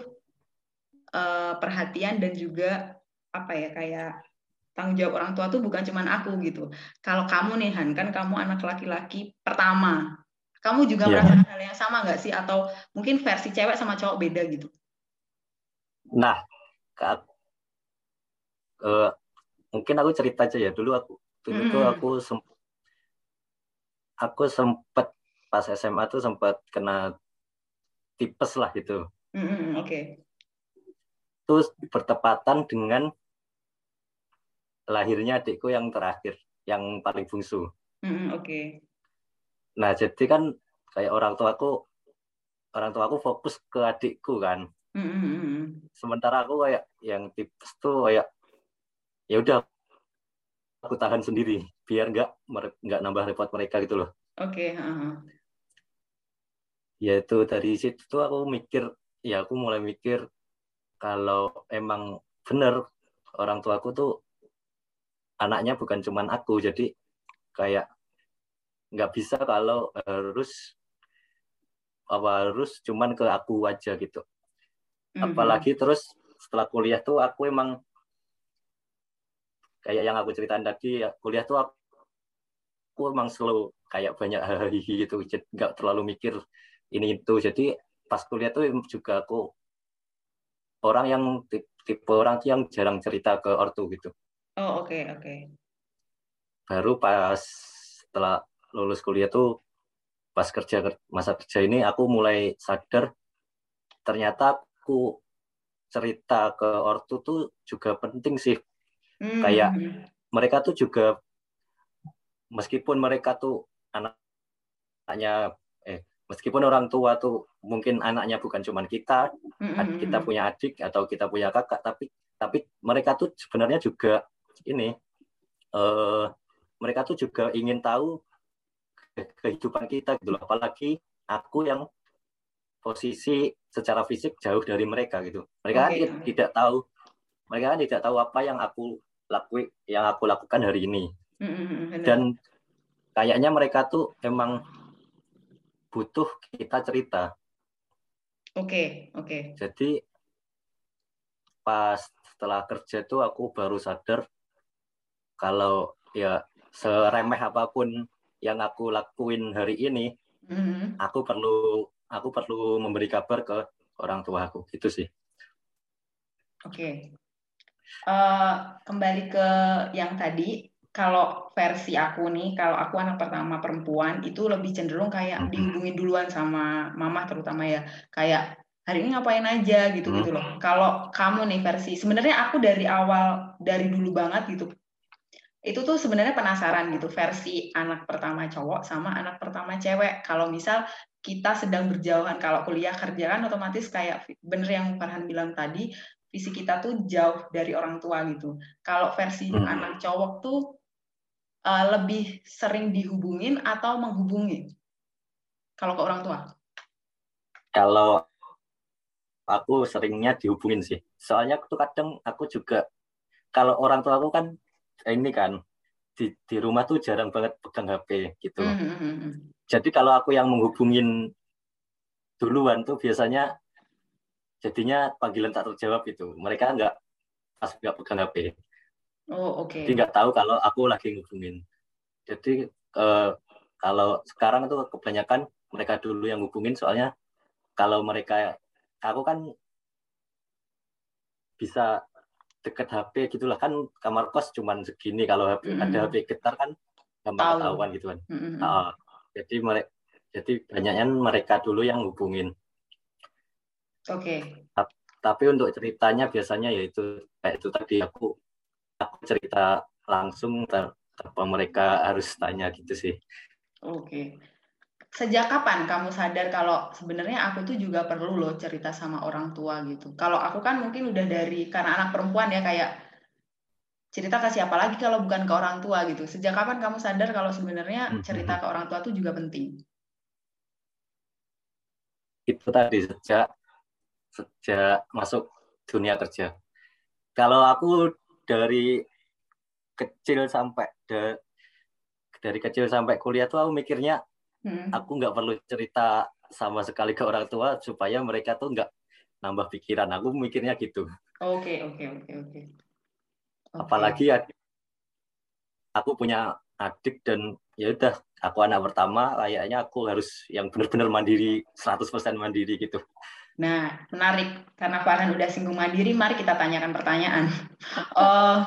[SPEAKER 2] uh, perhatian dan juga apa ya kayak tanggung jawab orang tua tuh bukan cuma aku gitu. Kalau kamu nih Han, kan kamu anak laki-laki pertama. Kamu juga yeah. merasakan hal yang sama nggak sih? Atau mungkin versi cewek sama cowok beda gitu?
[SPEAKER 3] Nah, kak, uh, mungkin aku cerita aja ya. Dulu aku dulu mm. tuh aku sempat aku sempat pas SMA tuh sempat kena tipes lah gitu.
[SPEAKER 2] Mm, Oke. Okay
[SPEAKER 3] itu bertepatan dengan lahirnya adikku yang terakhir, yang paling bungsu.
[SPEAKER 2] Mm, Oke. Okay.
[SPEAKER 3] Nah jadi kan kayak orang tua aku, orang tua aku fokus ke adikku kan.
[SPEAKER 2] Mm,
[SPEAKER 3] Sementara aku kayak yang tipes tuh kayak ya udah aku tahan sendiri biar nggak nggak nambah repot mereka gitu loh.
[SPEAKER 2] Oke. Okay. Uh -huh.
[SPEAKER 3] Ya itu dari situ tuh aku mikir, ya aku mulai mikir kalau emang benar orang tuaku tuh anaknya bukan cuman aku jadi kayak nggak bisa kalau harus apa harus cuman ke aku aja gitu mm-hmm. apalagi terus setelah kuliah tuh aku emang kayak yang aku ceritain tadi ya kuliah tuh aku, aku emang slow kayak banyak hari gitu nggak terlalu mikir ini itu jadi pas kuliah tuh juga aku orang yang tipe orang yang jarang cerita ke ortu gitu.
[SPEAKER 2] Oh oke okay, oke. Okay.
[SPEAKER 3] Baru pas setelah lulus kuliah tuh pas kerja masa kerja ini aku mulai sadar ternyata aku cerita ke ortu tuh juga penting sih. Mm. Kayak mereka tuh juga meskipun mereka tuh anak-anaknya meskipun orang tua tuh mungkin anaknya bukan cuma kita, mm-hmm. kita punya adik atau kita punya kakak, tapi tapi mereka tuh sebenarnya juga ini uh, mereka tuh juga ingin tahu kehidupan kita gitu loh. Apalagi aku yang posisi secara fisik jauh dari mereka gitu. Mereka okay. kan tidak tahu mereka kan tidak tahu apa yang aku lakui yang aku lakukan hari ini.
[SPEAKER 2] Mm-hmm.
[SPEAKER 3] Dan kayaknya mereka tuh emang butuh kita cerita.
[SPEAKER 2] Oke, okay, oke. Okay.
[SPEAKER 3] Jadi pas setelah kerja tuh aku baru sadar kalau ya seremeh apa pun yang aku lakuin hari ini,
[SPEAKER 2] mm-hmm.
[SPEAKER 3] aku perlu aku perlu memberi kabar ke orang tua aku gitu sih.
[SPEAKER 2] Oke. Okay. Uh, eh, kembali ke yang tadi kalau versi aku nih, kalau aku anak pertama perempuan itu lebih cenderung kayak dihubungin duluan sama mama terutama ya, kayak hari ini ngapain aja gitu gitu loh. Kalau kamu nih versi, sebenarnya aku dari awal dari dulu banget gitu, itu tuh sebenarnya penasaran gitu versi anak pertama cowok sama anak pertama cewek. Kalau misal kita sedang berjauhan, kalau kuliah kerja kan otomatis kayak bener yang Farhan bilang tadi, visi kita tuh jauh dari orang tua gitu. Kalau versi hmm. anak cowok tuh uh, lebih sering dihubungin atau menghubungi kalau ke orang tua?
[SPEAKER 3] Kalau aku seringnya dihubungin sih. Soalnya tuh kadang aku juga kalau orang tua aku kan ini kan di, di rumah tuh jarang banget pegang HP gitu.
[SPEAKER 2] Mm -hmm.
[SPEAKER 3] Jadi kalau aku yang menghubungin duluan tuh biasanya jadinya panggilan tak terjawab itu. Mereka nggak pas nggak pegang HP.
[SPEAKER 2] Oh, oke. Okay.
[SPEAKER 3] Jadi nggak tahu kalau aku lagi ngubungin. Jadi uh, kalau sekarang itu kebanyakan mereka dulu yang ngubungin soalnya kalau mereka aku kan bisa deket HP gitulah kan kamar kos cuman segini kalau HP,
[SPEAKER 2] Mm-mm.
[SPEAKER 3] ada HP getar kan gampang
[SPEAKER 2] Tahu.
[SPEAKER 3] ketahuan gitu kan.
[SPEAKER 2] Mm-mm.
[SPEAKER 3] Ah, jadi mereka jadi banyaknya mereka dulu yang hubungin.
[SPEAKER 2] Oke.
[SPEAKER 3] Tapi untuk ceritanya biasanya yaitu kayak itu tadi aku aku cerita langsung ter- tanpa mereka harus tanya gitu sih.
[SPEAKER 2] Oke. Sejak kapan kamu sadar kalau sebenarnya aku tuh juga perlu loh cerita sama orang tua gitu. Kalau aku kan mungkin udah dari karena anak perempuan ya kayak cerita ke siapa lagi kalau bukan ke orang tua gitu. Sejak kapan kamu sadar kalau sebenarnya
[SPEAKER 3] Hmm,
[SPEAKER 2] cerita ke orang tua tuh juga penting?
[SPEAKER 3] Itu tadi sejak sejak masuk dunia kerja. Kalau aku dari kecil sampai da- dari kecil sampai kuliah tuh aku mikirnya
[SPEAKER 2] Hmm.
[SPEAKER 3] aku nggak perlu cerita sama sekali ke orang tua supaya mereka tuh nggak nambah pikiran. Aku mikirnya gitu.
[SPEAKER 2] Oke, oke, oke, oke.
[SPEAKER 3] Apalagi ya aku punya adik dan ya udah aku anak pertama kayaknya aku harus yang benar-benar mandiri 100% mandiri gitu.
[SPEAKER 2] Nah, menarik. Karena Farhan udah singgung mandiri, mari kita tanyakan pertanyaan. Oh,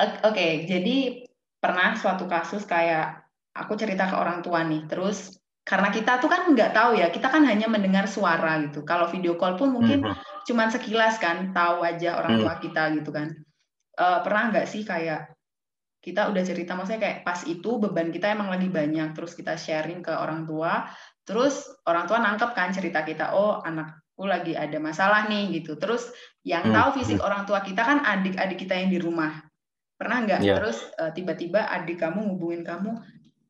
[SPEAKER 2] oke. Jadi pernah suatu kasus kayak aku cerita ke orang tua nih, terus karena kita tuh kan nggak tahu ya, kita kan hanya mendengar suara gitu. Kalau video call pun mungkin
[SPEAKER 3] Mhm.
[SPEAKER 2] cuman sekilas kan, tahu aja orang
[SPEAKER 3] Hmm.
[SPEAKER 2] tua kita gitu kan. Eh, pernah nggak sih kayak kita udah cerita, maksudnya kayak pas itu beban kita emang lagi banyak, terus kita sharing ke orang tua, terus orang tua nangkep kan cerita kita, oh anakku lagi ada masalah nih gitu. Terus yang
[SPEAKER 3] Hmm,
[SPEAKER 2] tahu fisik orang tua kita kan adik-adik kita yang di rumah. Pernah nggak?
[SPEAKER 3] Iya.
[SPEAKER 2] Terus eh, tiba-tiba adik kamu ngubungin kamu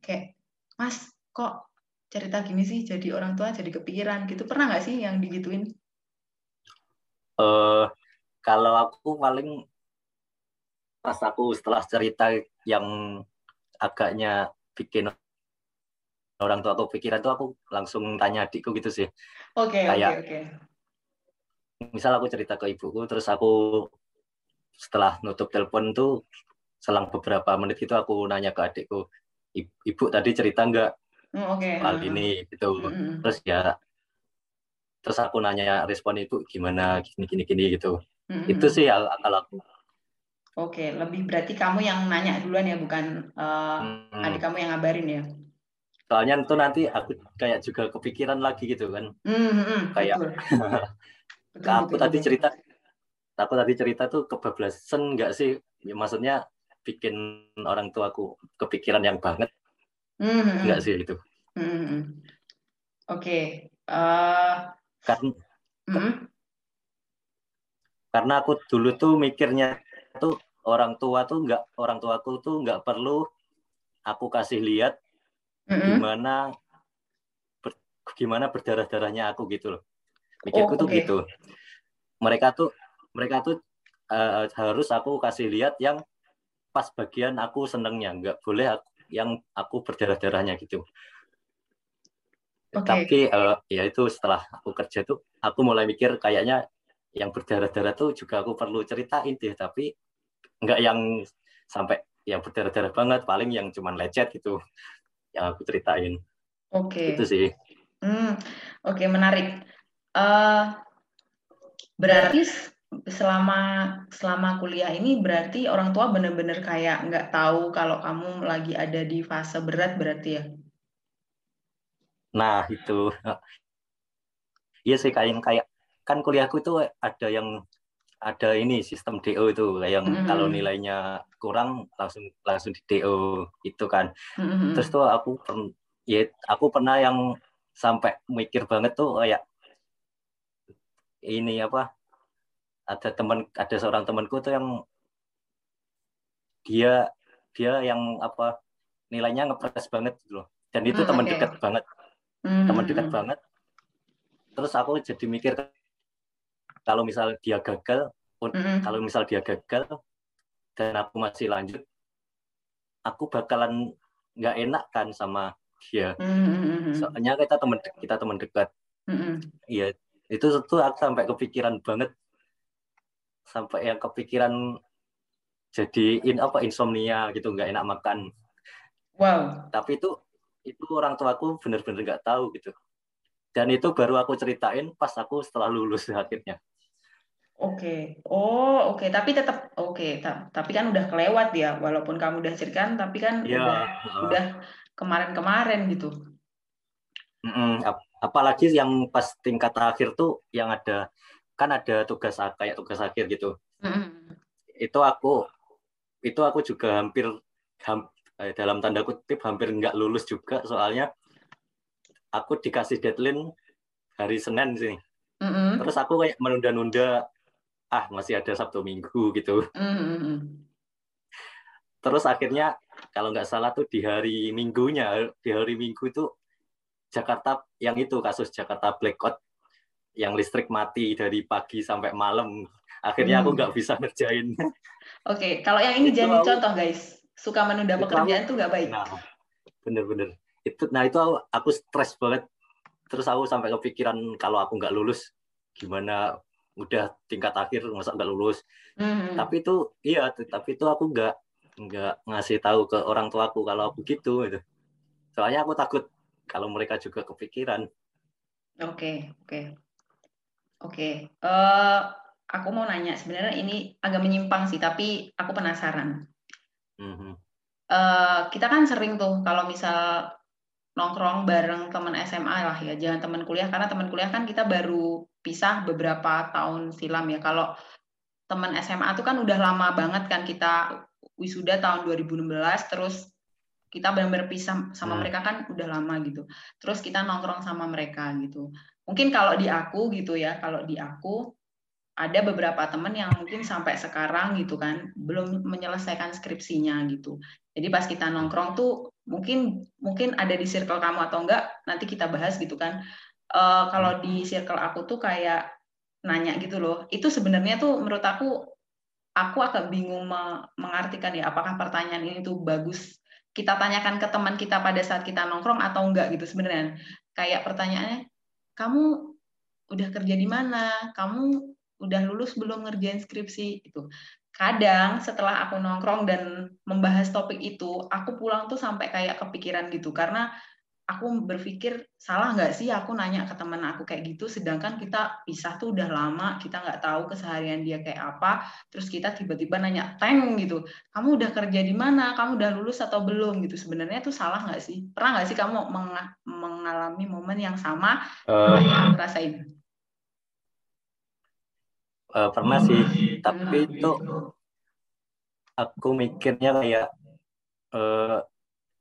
[SPEAKER 2] kayak, Mas, kok cerita gini sih jadi orang tua jadi kepikiran gitu. Pernah nggak sih yang digituin?
[SPEAKER 3] eh kalau aku paling pas aku setelah cerita yang agaknya bikin orang tua aku pikiran tuh aku langsung tanya adikku gitu sih.
[SPEAKER 2] Oke, oke,
[SPEAKER 3] Kayak-
[SPEAKER 2] oke.
[SPEAKER 3] Misal aku cerita ke ibuku terus aku setelah nutup telepon tuh selang beberapa menit itu aku nanya ke adikku, "I- ibu tadi cerita nggak
[SPEAKER 2] Hmm, Oke.
[SPEAKER 3] soal ini gitu.
[SPEAKER 2] hmm,
[SPEAKER 3] Terus ya terus aku nanya respon ibu gimana gini gini gini gitu.
[SPEAKER 2] hmm,
[SPEAKER 3] Itu sih ya kalau aku.
[SPEAKER 2] Oke, lebih berarti kamu yang nanya duluan ya, bukan eh,
[SPEAKER 3] Hmm.
[SPEAKER 2] adik kamu yang ngabarin ya?
[SPEAKER 3] Soalnya itu nanti aku kayak juga kepikiran lagi gitu kan.
[SPEAKER 2] Hmm, hmm, hmm,
[SPEAKER 3] Kayak-
[SPEAKER 2] betul. Betul,
[SPEAKER 3] aku
[SPEAKER 2] betul,
[SPEAKER 3] tadi
[SPEAKER 2] betul.
[SPEAKER 3] cerita aku tadi cerita tuh kebablasan nggak sih Ya, maksudnya bikin orang tuaku kepikiran yang banget
[SPEAKER 2] Hmm, hmm, hmm.
[SPEAKER 3] nggak sih itu
[SPEAKER 2] Hmm, hmm, hmm. Oke. eh,
[SPEAKER 3] kan
[SPEAKER 2] hmm,
[SPEAKER 3] karena aku dulu tuh mikirnya tuh orang tua tuh nggak orang tuaku tuh nggak perlu aku kasih lihat
[SPEAKER 2] hmm, hmm.
[SPEAKER 3] gimana ber- gimana berdarah darahnya aku gitu loh mikirku
[SPEAKER 2] Oh,
[SPEAKER 3] tuh
[SPEAKER 2] oke.
[SPEAKER 3] gitu mereka tuh mereka tuh eh, harus aku kasih lihat yang pas bagian aku senengnya nggak boleh aku, yang aku berdarah darahnya gitu
[SPEAKER 2] Oke.
[SPEAKER 3] tapi eh, ya itu setelah aku kerja tuh aku mulai mikir kayaknya yang berdarah darah tuh juga aku perlu ceritain deh tapi nggak yang sampai yang berdarah darah banget paling yang cuman lecet gitu yang aku ceritain
[SPEAKER 2] Oke.
[SPEAKER 3] itu sih
[SPEAKER 2] Hmm, oke menarik. Eh, berarti selama selama kuliah ini berarti orang tua bener-bener kayak nggak tahu kalau kamu lagi ada di fase berat berarti ya?
[SPEAKER 3] Nah, itu. Iya sih kayak kayak kan kuliahku itu ada yang ada ini sistem DO itu yang
[SPEAKER 2] Mm-mm.
[SPEAKER 3] kalau nilainya kurang langsung langsung di DO itu kan.
[SPEAKER 2] Hmm, hmm,
[SPEAKER 3] Terus tuh aku ya aku pernah yang sampai mikir banget tuh kayak ini apa? Ada teman ada seorang temanku tuh yang dia dia yang apa nilainya ngepres banget gitu loh. Dan itu
[SPEAKER 2] Hmm,
[SPEAKER 3] teman
[SPEAKER 2] oke.
[SPEAKER 3] dekat banget
[SPEAKER 2] hmm,
[SPEAKER 3] teman
[SPEAKER 2] hmm,
[SPEAKER 3] dekat
[SPEAKER 2] hmm.
[SPEAKER 3] banget. Terus aku jadi mikir kalau misal dia gagal,
[SPEAKER 2] Hmm, hmm.
[SPEAKER 3] kalau misal dia gagal dan aku masih lanjut, aku bakalan nggak enak kan sama dia.
[SPEAKER 2] Hmm, hmm, hmm, hmm.
[SPEAKER 3] Soalnya kita teman kita teman dekat.
[SPEAKER 2] Hmm, hmm.
[SPEAKER 3] Iya, itu tuh aku sampai kepikiran banget, sampai yang kepikiran jadiin apa insomnia gitu, nggak enak makan.
[SPEAKER 2] Wow.
[SPEAKER 3] Tapi itu itu orang tuaku bener-bener nggak tahu gitu. Dan itu baru aku ceritain pas aku setelah lulus akhirnya.
[SPEAKER 2] Oke, oh oke, tapi tetap oke, ta- tapi kan udah kelewat ya, walaupun kamu udah ceritakan, tapi kan
[SPEAKER 3] Iya.
[SPEAKER 2] udah udah kemarin-kemarin gitu.
[SPEAKER 3] Mm-mm. Ap- Apalagi yang pas tingkat akhir tuh yang ada kan ada tugas kayak tugas akhir gitu.
[SPEAKER 2] Mm-mm.
[SPEAKER 3] Itu aku itu aku juga hampir ham- eh, dalam tanda kutip hampir nggak lulus juga soalnya aku dikasih deadline hari Senin sih.
[SPEAKER 2] Mm-mm.
[SPEAKER 3] Terus aku kayak menunda-nunda ah masih ada Sabtu Minggu gitu.
[SPEAKER 2] Mm-mm.
[SPEAKER 3] Terus akhirnya kalau nggak salah tuh di hari Minggunya, di hari Minggu itu Jakarta yang itu kasus Jakarta blackout yang listrik mati dari pagi sampai malam. Akhirnya aku
[SPEAKER 2] Hmm.
[SPEAKER 3] nggak bisa ngerjain.
[SPEAKER 2] Oke, kalau yang ini
[SPEAKER 3] Itu
[SPEAKER 2] jangan
[SPEAKER 3] aku-
[SPEAKER 2] dicontoh guys. Suka menunda
[SPEAKER 3] Itu
[SPEAKER 2] pekerjaan tuh nggak baik.
[SPEAKER 3] Nah, bener-bener. Itu, nah itu aku, aku stres banget. Terus aku sampai kepikiran kalau aku nggak lulus, gimana udah tingkat akhir masa nggak lulus.
[SPEAKER 2] Mm-mm.
[SPEAKER 3] Tapi itu iya, tapi itu aku nggak nggak ngasih tahu ke orang tuaku kalau aku gitu. Gitu. Soalnya aku takut kalau mereka juga kepikiran.
[SPEAKER 2] Oke, oke. Oke. Eh, aku mau nanya, sebenarnya ini agak menyimpang sih, tapi aku penasaran.
[SPEAKER 3] Mhm.
[SPEAKER 2] Eh, kita kan sering tuh kalau misal nongkrong bareng teman SMA lah ya, jangan teman kuliah karena teman kuliah kan kita baru pisah beberapa tahun silam ya. Kalau teman SMA tuh kan udah lama banget kan kita wisuda tahun 2016 terus kita benar-benar pisah sama
[SPEAKER 3] Hmm.
[SPEAKER 2] mereka kan udah lama gitu. Terus kita nongkrong sama mereka gitu. Mungkin kalau di aku gitu ya, kalau di aku ada beberapa teman yang mungkin sampai sekarang gitu kan belum menyelesaikan skripsinya gitu. Jadi pas kita nongkrong tuh mungkin mungkin ada di circle kamu atau enggak nanti kita bahas gitu kan. Eh, kalau di circle aku tuh kayak nanya gitu loh. Itu sebenarnya tuh menurut aku aku agak bingung me- mengartikan ya apakah pertanyaan ini tuh bagus kita tanyakan ke teman kita pada saat kita nongkrong atau enggak gitu sebenarnya. Kayak pertanyaannya, kamu udah kerja di mana? Kamu udah lulus belum ngerjain skripsi? Itu kadang setelah aku nongkrong dan membahas topik itu aku pulang tuh sampai kayak kepikiran gitu. Karena aku berpikir salah nggak sih aku nanya ke teman aku kayak gitu? Sedangkan kita pisah tuh udah lama kita nggak tahu keseharian dia kayak apa. Terus kita tiba-tiba nanya teng gitu. Kamu udah kerja di mana? Kamu udah lulus atau belum? Gitu. Sebenarnya tuh salah nggak sih? Pernah nggak sih kamu meng- mengalami momen yang sama?
[SPEAKER 3] Eh,
[SPEAKER 2] yang aku rasain
[SPEAKER 3] eh, pernah sih, tapi itu aku mikirnya kayak eh,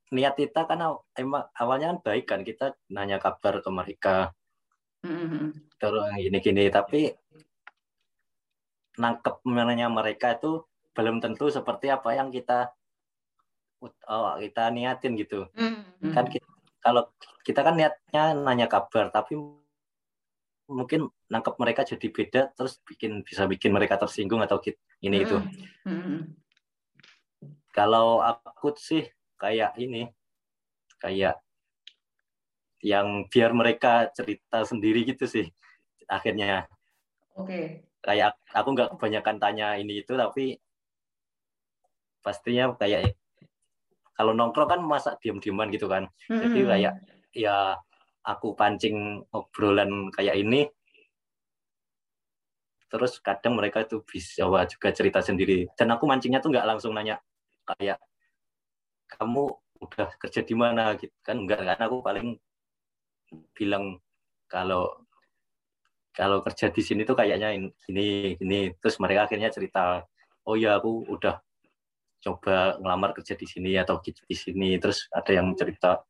[SPEAKER 3] niat kita kan aw- emang awalnya kan baik kan kita nanya kabar ke mereka
[SPEAKER 2] Mm-mm.
[SPEAKER 3] terus gini-gini tapi nangkep menanya mereka itu belum tentu seperti apa yang kita oh, kita niatin gitu
[SPEAKER 2] Mm-mm.
[SPEAKER 3] kan kita, kalau kita kan niatnya nanya kabar tapi mungkin nangkep mereka jadi beda terus bikin bisa bikin mereka tersinggung atau gitu ini itu
[SPEAKER 2] Mm-mm.
[SPEAKER 3] kalau aku sih kayak ini kayak yang biar mereka cerita sendiri gitu sih akhirnya
[SPEAKER 2] Oke.
[SPEAKER 3] kayak aku nggak kebanyakan tanya ini itu tapi pastinya kayak kalau nongkrong kan masa diam-diaman gitu kan jadi
[SPEAKER 2] Mm-mm.
[SPEAKER 3] kayak ya aku pancing obrolan kayak ini terus kadang mereka tuh bisa juga cerita sendiri dan aku mancingnya tuh nggak langsung nanya kayak kamu udah kerja di mana gitu. Kan enggak kan aku paling bilang kalau kalau kerja di sini tuh kayaknya in- gini gini. Terus mereka akhirnya cerita oh ya aku udah coba ngelamar kerja di sini atau gitu di sini. Terus ada yang cerita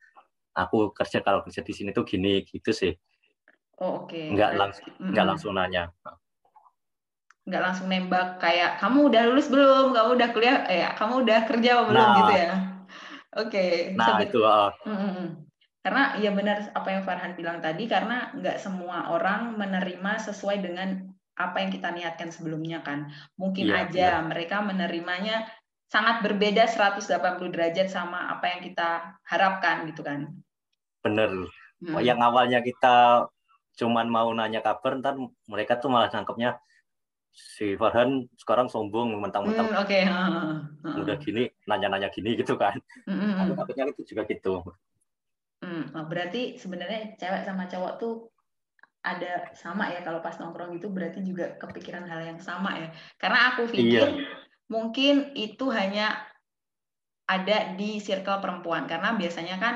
[SPEAKER 3] aku kerja kalau kerja di sini tuh gini gitu sih.
[SPEAKER 2] Oh, oke.
[SPEAKER 3] nggak
[SPEAKER 2] Berarti-
[SPEAKER 3] langsung
[SPEAKER 2] Mm-mm.
[SPEAKER 3] nggak langsung nanya.
[SPEAKER 2] Nggak langsung nembak kayak kamu udah lulus belum? Kamu udah kuliah? Eh kamu udah kerja apa belum?
[SPEAKER 3] Nah.
[SPEAKER 2] gitu ya oke
[SPEAKER 3] nah
[SPEAKER 2] Sebe-
[SPEAKER 3] itu uh,
[SPEAKER 2] Mm-mm. karena ya benar apa yang Farhan bilang tadi karena nggak semua orang menerima sesuai dengan apa yang kita niatkan sebelumnya kan. Mungkin
[SPEAKER 3] Iya,
[SPEAKER 2] aja mereka menerimanya sangat berbeda 180 derajat sama apa yang kita harapkan gitu kan.
[SPEAKER 3] Bener.
[SPEAKER 2] Mm.
[SPEAKER 3] yang awalnya kita cuman mau nanya kabar ntar mereka tuh malah nangkepnya si Farhan sekarang sombong mentang-mentang
[SPEAKER 2] Hmm, oke heeh, heeh.
[SPEAKER 3] udah gini nanya-nanya gini gitu kan
[SPEAKER 2] Mm-mm.
[SPEAKER 3] aku takutnya itu juga gitu
[SPEAKER 2] Hmm, oh, berarti sebenarnya cewek sama cowok tuh ada sama ya kalau pas nongkrong itu berarti juga kepikiran hal yang sama ya. Karena aku pikir iya. mungkin itu hanya ada di circle perempuan karena biasanya kan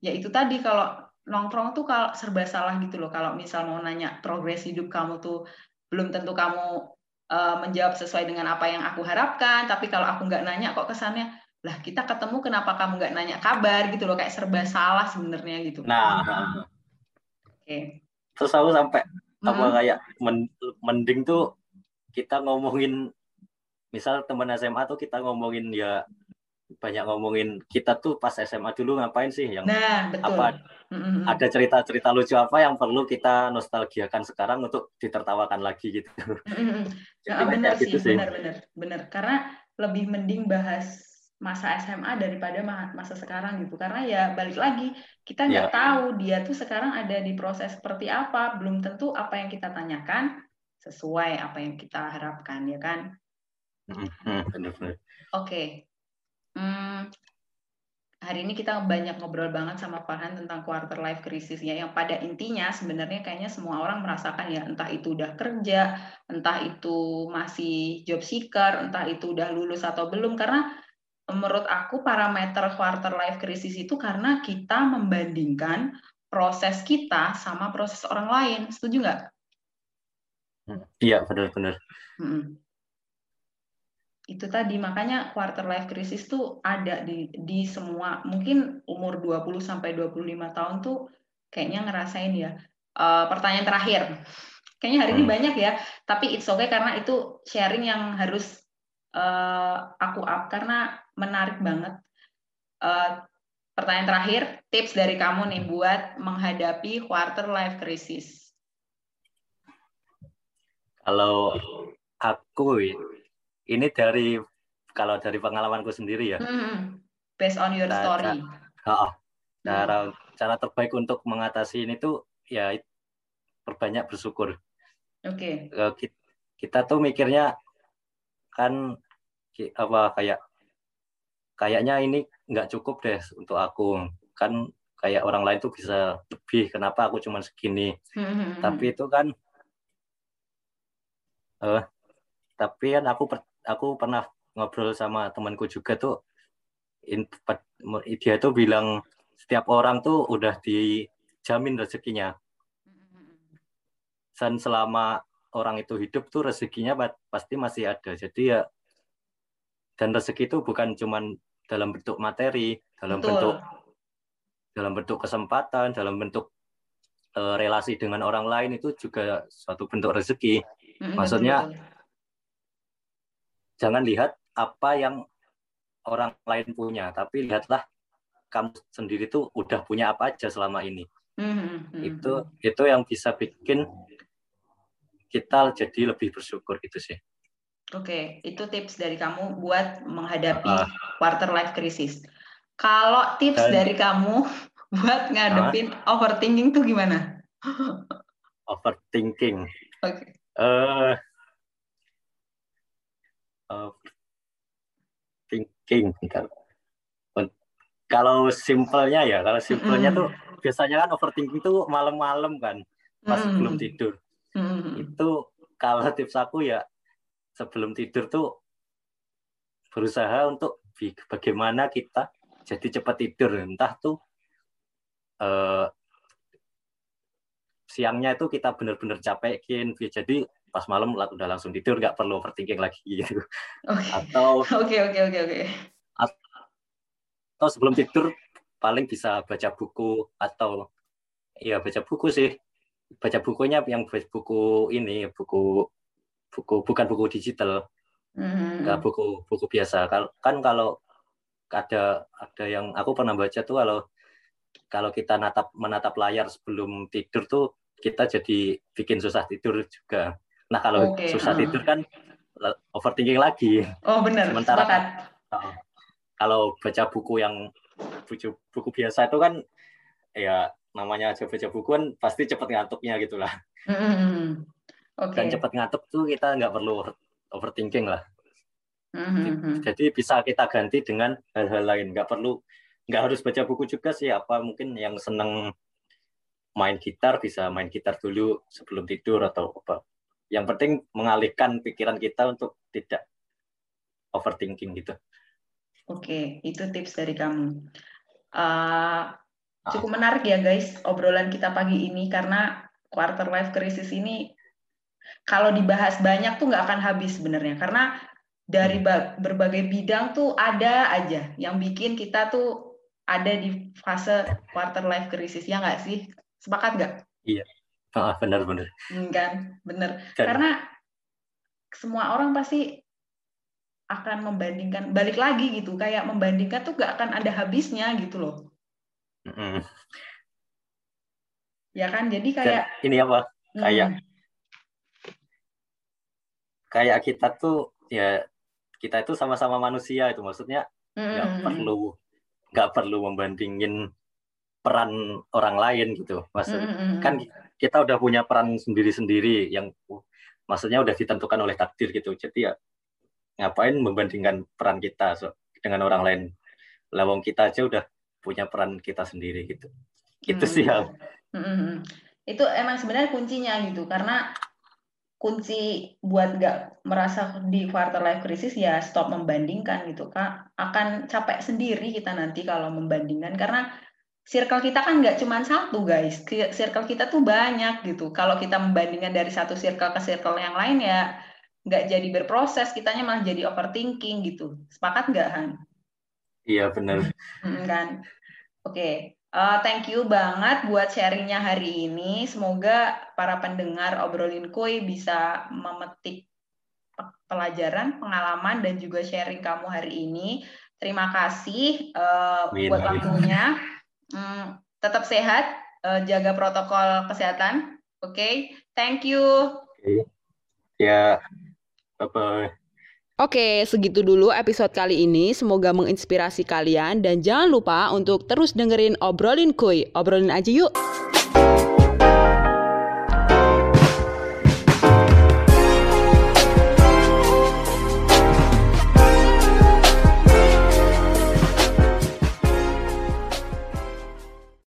[SPEAKER 2] ya itu tadi kalau nongkrong tuh kalau serba salah gitu loh. Kalau misal mau nanya progres hidup kamu tuh belum tentu kamu uh, menjawab sesuai dengan apa yang aku harapkan. Tapi kalau aku nggak nanya kok kesannya lah kita ketemu kenapa kamu nggak nanya kabar gitu loh kayak serba salah sebenarnya gitu.
[SPEAKER 3] Nah, oke. Okay. Terus aku sampai hmm. apa kayak mending tuh kita ngomongin misal teman SMA tuh kita ngomongin ya banyak ngomongin kita tuh pas SMA dulu ngapain sih yang
[SPEAKER 2] nah, betul. apa
[SPEAKER 3] mm-hmm. ada cerita-cerita lucu apa yang perlu kita nostalgiakan sekarang untuk ditertawakan lagi gitu.
[SPEAKER 2] Mm-hmm. Nah, benar gitu sih, benar-benar benar karena lebih mending bahas masa SMA daripada masa sekarang gitu karena ya balik lagi kita nggak yeah. tahu dia tuh sekarang ada di proses seperti apa belum tentu apa yang kita tanyakan sesuai apa yang kita harapkan ya kan.
[SPEAKER 3] Mm-hmm.
[SPEAKER 2] Oke, okay. Hmm, hari ini kita banyak ngobrol banget sama Farhan tentang quarter life crisis ya, yang pada intinya sebenarnya kayaknya semua orang merasakan ya, entah itu udah kerja, entah itu masih job seeker, entah itu udah lulus atau belum, karena menurut aku parameter quarter life crisis itu karena kita membandingkan proses kita sama proses orang lain, setuju nggak?
[SPEAKER 3] Iya, benar-benar.
[SPEAKER 2] Hmm itu tadi makanya quarter life crisis tuh ada di di semua mungkin umur 20 sampai 25 tahun tuh kayaknya ngerasain ya. Uh, pertanyaan terakhir. Kayaknya hari ini hmm. banyak ya, tapi it's okay karena itu sharing yang harus uh, aku up karena menarik banget. Uh, pertanyaan terakhir, tips dari kamu nih buat menghadapi quarter life crisis.
[SPEAKER 3] Kalau aku ini dari kalau dari pengalamanku sendiri ya.
[SPEAKER 2] Hmm, based on your cara, story.
[SPEAKER 3] Oh, cara hmm. cara terbaik untuk mengatasi ini tuh ya perbanyak bersyukur.
[SPEAKER 2] Oke. Okay.
[SPEAKER 3] Kita tuh mikirnya kan apa kayak kayaknya ini nggak cukup deh untuk aku kan kayak orang lain tuh bisa lebih kenapa aku cuma segini hmm. hmm, hmm. tapi itu kan uh, tapi kan aku aku pernah ngobrol sama temanku juga tuh dia tuh bilang setiap orang tuh udah dijamin rezekinya. Dan selama orang itu hidup tuh rezekinya pasti masih ada. Jadi ya dan rezeki itu bukan cuman dalam bentuk materi dalam Betul. bentuk dalam bentuk kesempatan dalam bentuk uh, relasi dengan orang lain itu juga suatu bentuk rezeki. Maksudnya jangan lihat apa yang orang lain punya, tapi lihatlah kamu sendiri tuh udah punya apa aja selama ini. Mm-hmm. Itu itu yang bisa bikin kita jadi lebih bersyukur gitu sih.
[SPEAKER 2] Oke, itu tips dari kamu buat menghadapi uh, quarter life crisis. Kalau tips dan, dari kamu buat ngadepin uh, overthinking tuh gimana?
[SPEAKER 3] overthinking. Oke. Okay. Uh, thinking kalau simpelnya ya kalau simpelnya mm. tuh biasanya kan overthinking tuh malam-malam kan pas mm. belum tidur mm. itu kalau tips aku ya sebelum tidur tuh berusaha untuk bagaimana kita jadi cepat tidur entah tuh eh, siangnya itu kita benar-benar capekin jadi pas malam udah langsung tidur nggak perlu overthinking lagi gitu.
[SPEAKER 2] Okay. atau oke oke oke oke.
[SPEAKER 3] Atau sebelum tidur paling bisa baca buku atau ya baca buku sih. Baca bukunya yang buku ini buku buku bukan buku digital. Mm-hmm. nggak buku buku biasa. Kan kalau ada ada yang aku pernah baca tuh kalau kalau kita natap menatap layar sebelum tidur tuh kita jadi bikin susah tidur juga Nah kalau okay. susah uh. tidur kan overthinking lagi.
[SPEAKER 2] Oh benar.
[SPEAKER 3] Sementara kan, kalau baca buku yang buku, buku biasa itu kan ya namanya aja baca buku kan pasti cepat ngantuknya gitulah. Mm-hmm. Okay. Dan cepat ngantuk tuh kita nggak perlu overthinking lah. Mm-hmm. Jadi bisa kita ganti dengan hal-hal lain. Nggak perlu nggak harus baca buku juga sih. Apa mungkin yang seneng main gitar bisa main gitar dulu sebelum tidur atau apa. Yang penting mengalihkan pikiran kita untuk tidak overthinking gitu.
[SPEAKER 2] Oke, itu tips dari kamu. Uh, cukup menarik ya guys obrolan kita pagi ini karena quarter life crisis ini kalau dibahas banyak tuh nggak akan habis sebenarnya karena dari hmm. berbagai bidang tuh ada aja yang bikin kita tuh ada di fase quarter life crisis ya nggak sih sepakat nggak?
[SPEAKER 3] Iya, ah, benar benar.
[SPEAKER 2] Hmm, kan, benar. Karena semua orang pasti akan membandingkan balik lagi gitu kayak membandingkan tuh gak akan ada habisnya gitu loh mm. ya kan jadi kayak
[SPEAKER 3] Dan ini apa kayak mm. kayak kita tuh ya kita itu sama-sama manusia itu maksudnya nggak mm. perlu nggak perlu membandingin peran orang lain gitu maksud mm. kan kita udah punya peran sendiri-sendiri yang maksudnya udah ditentukan oleh takdir gitu. Jadi ya ngapain membandingkan peran kita so, dengan orang lain? Lawang kita aja udah punya peran kita sendiri gitu. Gitu hmm. sih ya hmm, hmm,
[SPEAKER 2] hmm. itu emang sebenarnya kuncinya gitu karena kunci buat nggak merasa di quarter life crisis ya stop membandingkan gitu kak. Akan capek sendiri kita nanti kalau membandingkan karena circle kita kan nggak cuma satu guys circle kita tuh banyak gitu kalau kita membandingkan dari satu circle ke circle yang lain ya nggak jadi berproses, kitanya malah jadi overthinking gitu. Sepakat nggak Han?
[SPEAKER 3] Iya benar.
[SPEAKER 2] Kan. Oke, okay. uh, eh, thank you banget buat sharingnya hari ini. Semoga para pendengar obrolin koi bisa memetik pelajaran, pengalaman dan juga sharing kamu hari ini. Terima kasih uh, buat waktunya. Hmm, tetap sehat, uh, jaga protokol kesehatan. Oke, okay? thank you.
[SPEAKER 3] Okay. Ya. Bye-bye.
[SPEAKER 1] Oke, segitu dulu episode kali ini. Semoga menginspirasi kalian dan jangan lupa untuk terus dengerin obrolin kuy. Obrolin aja yuk.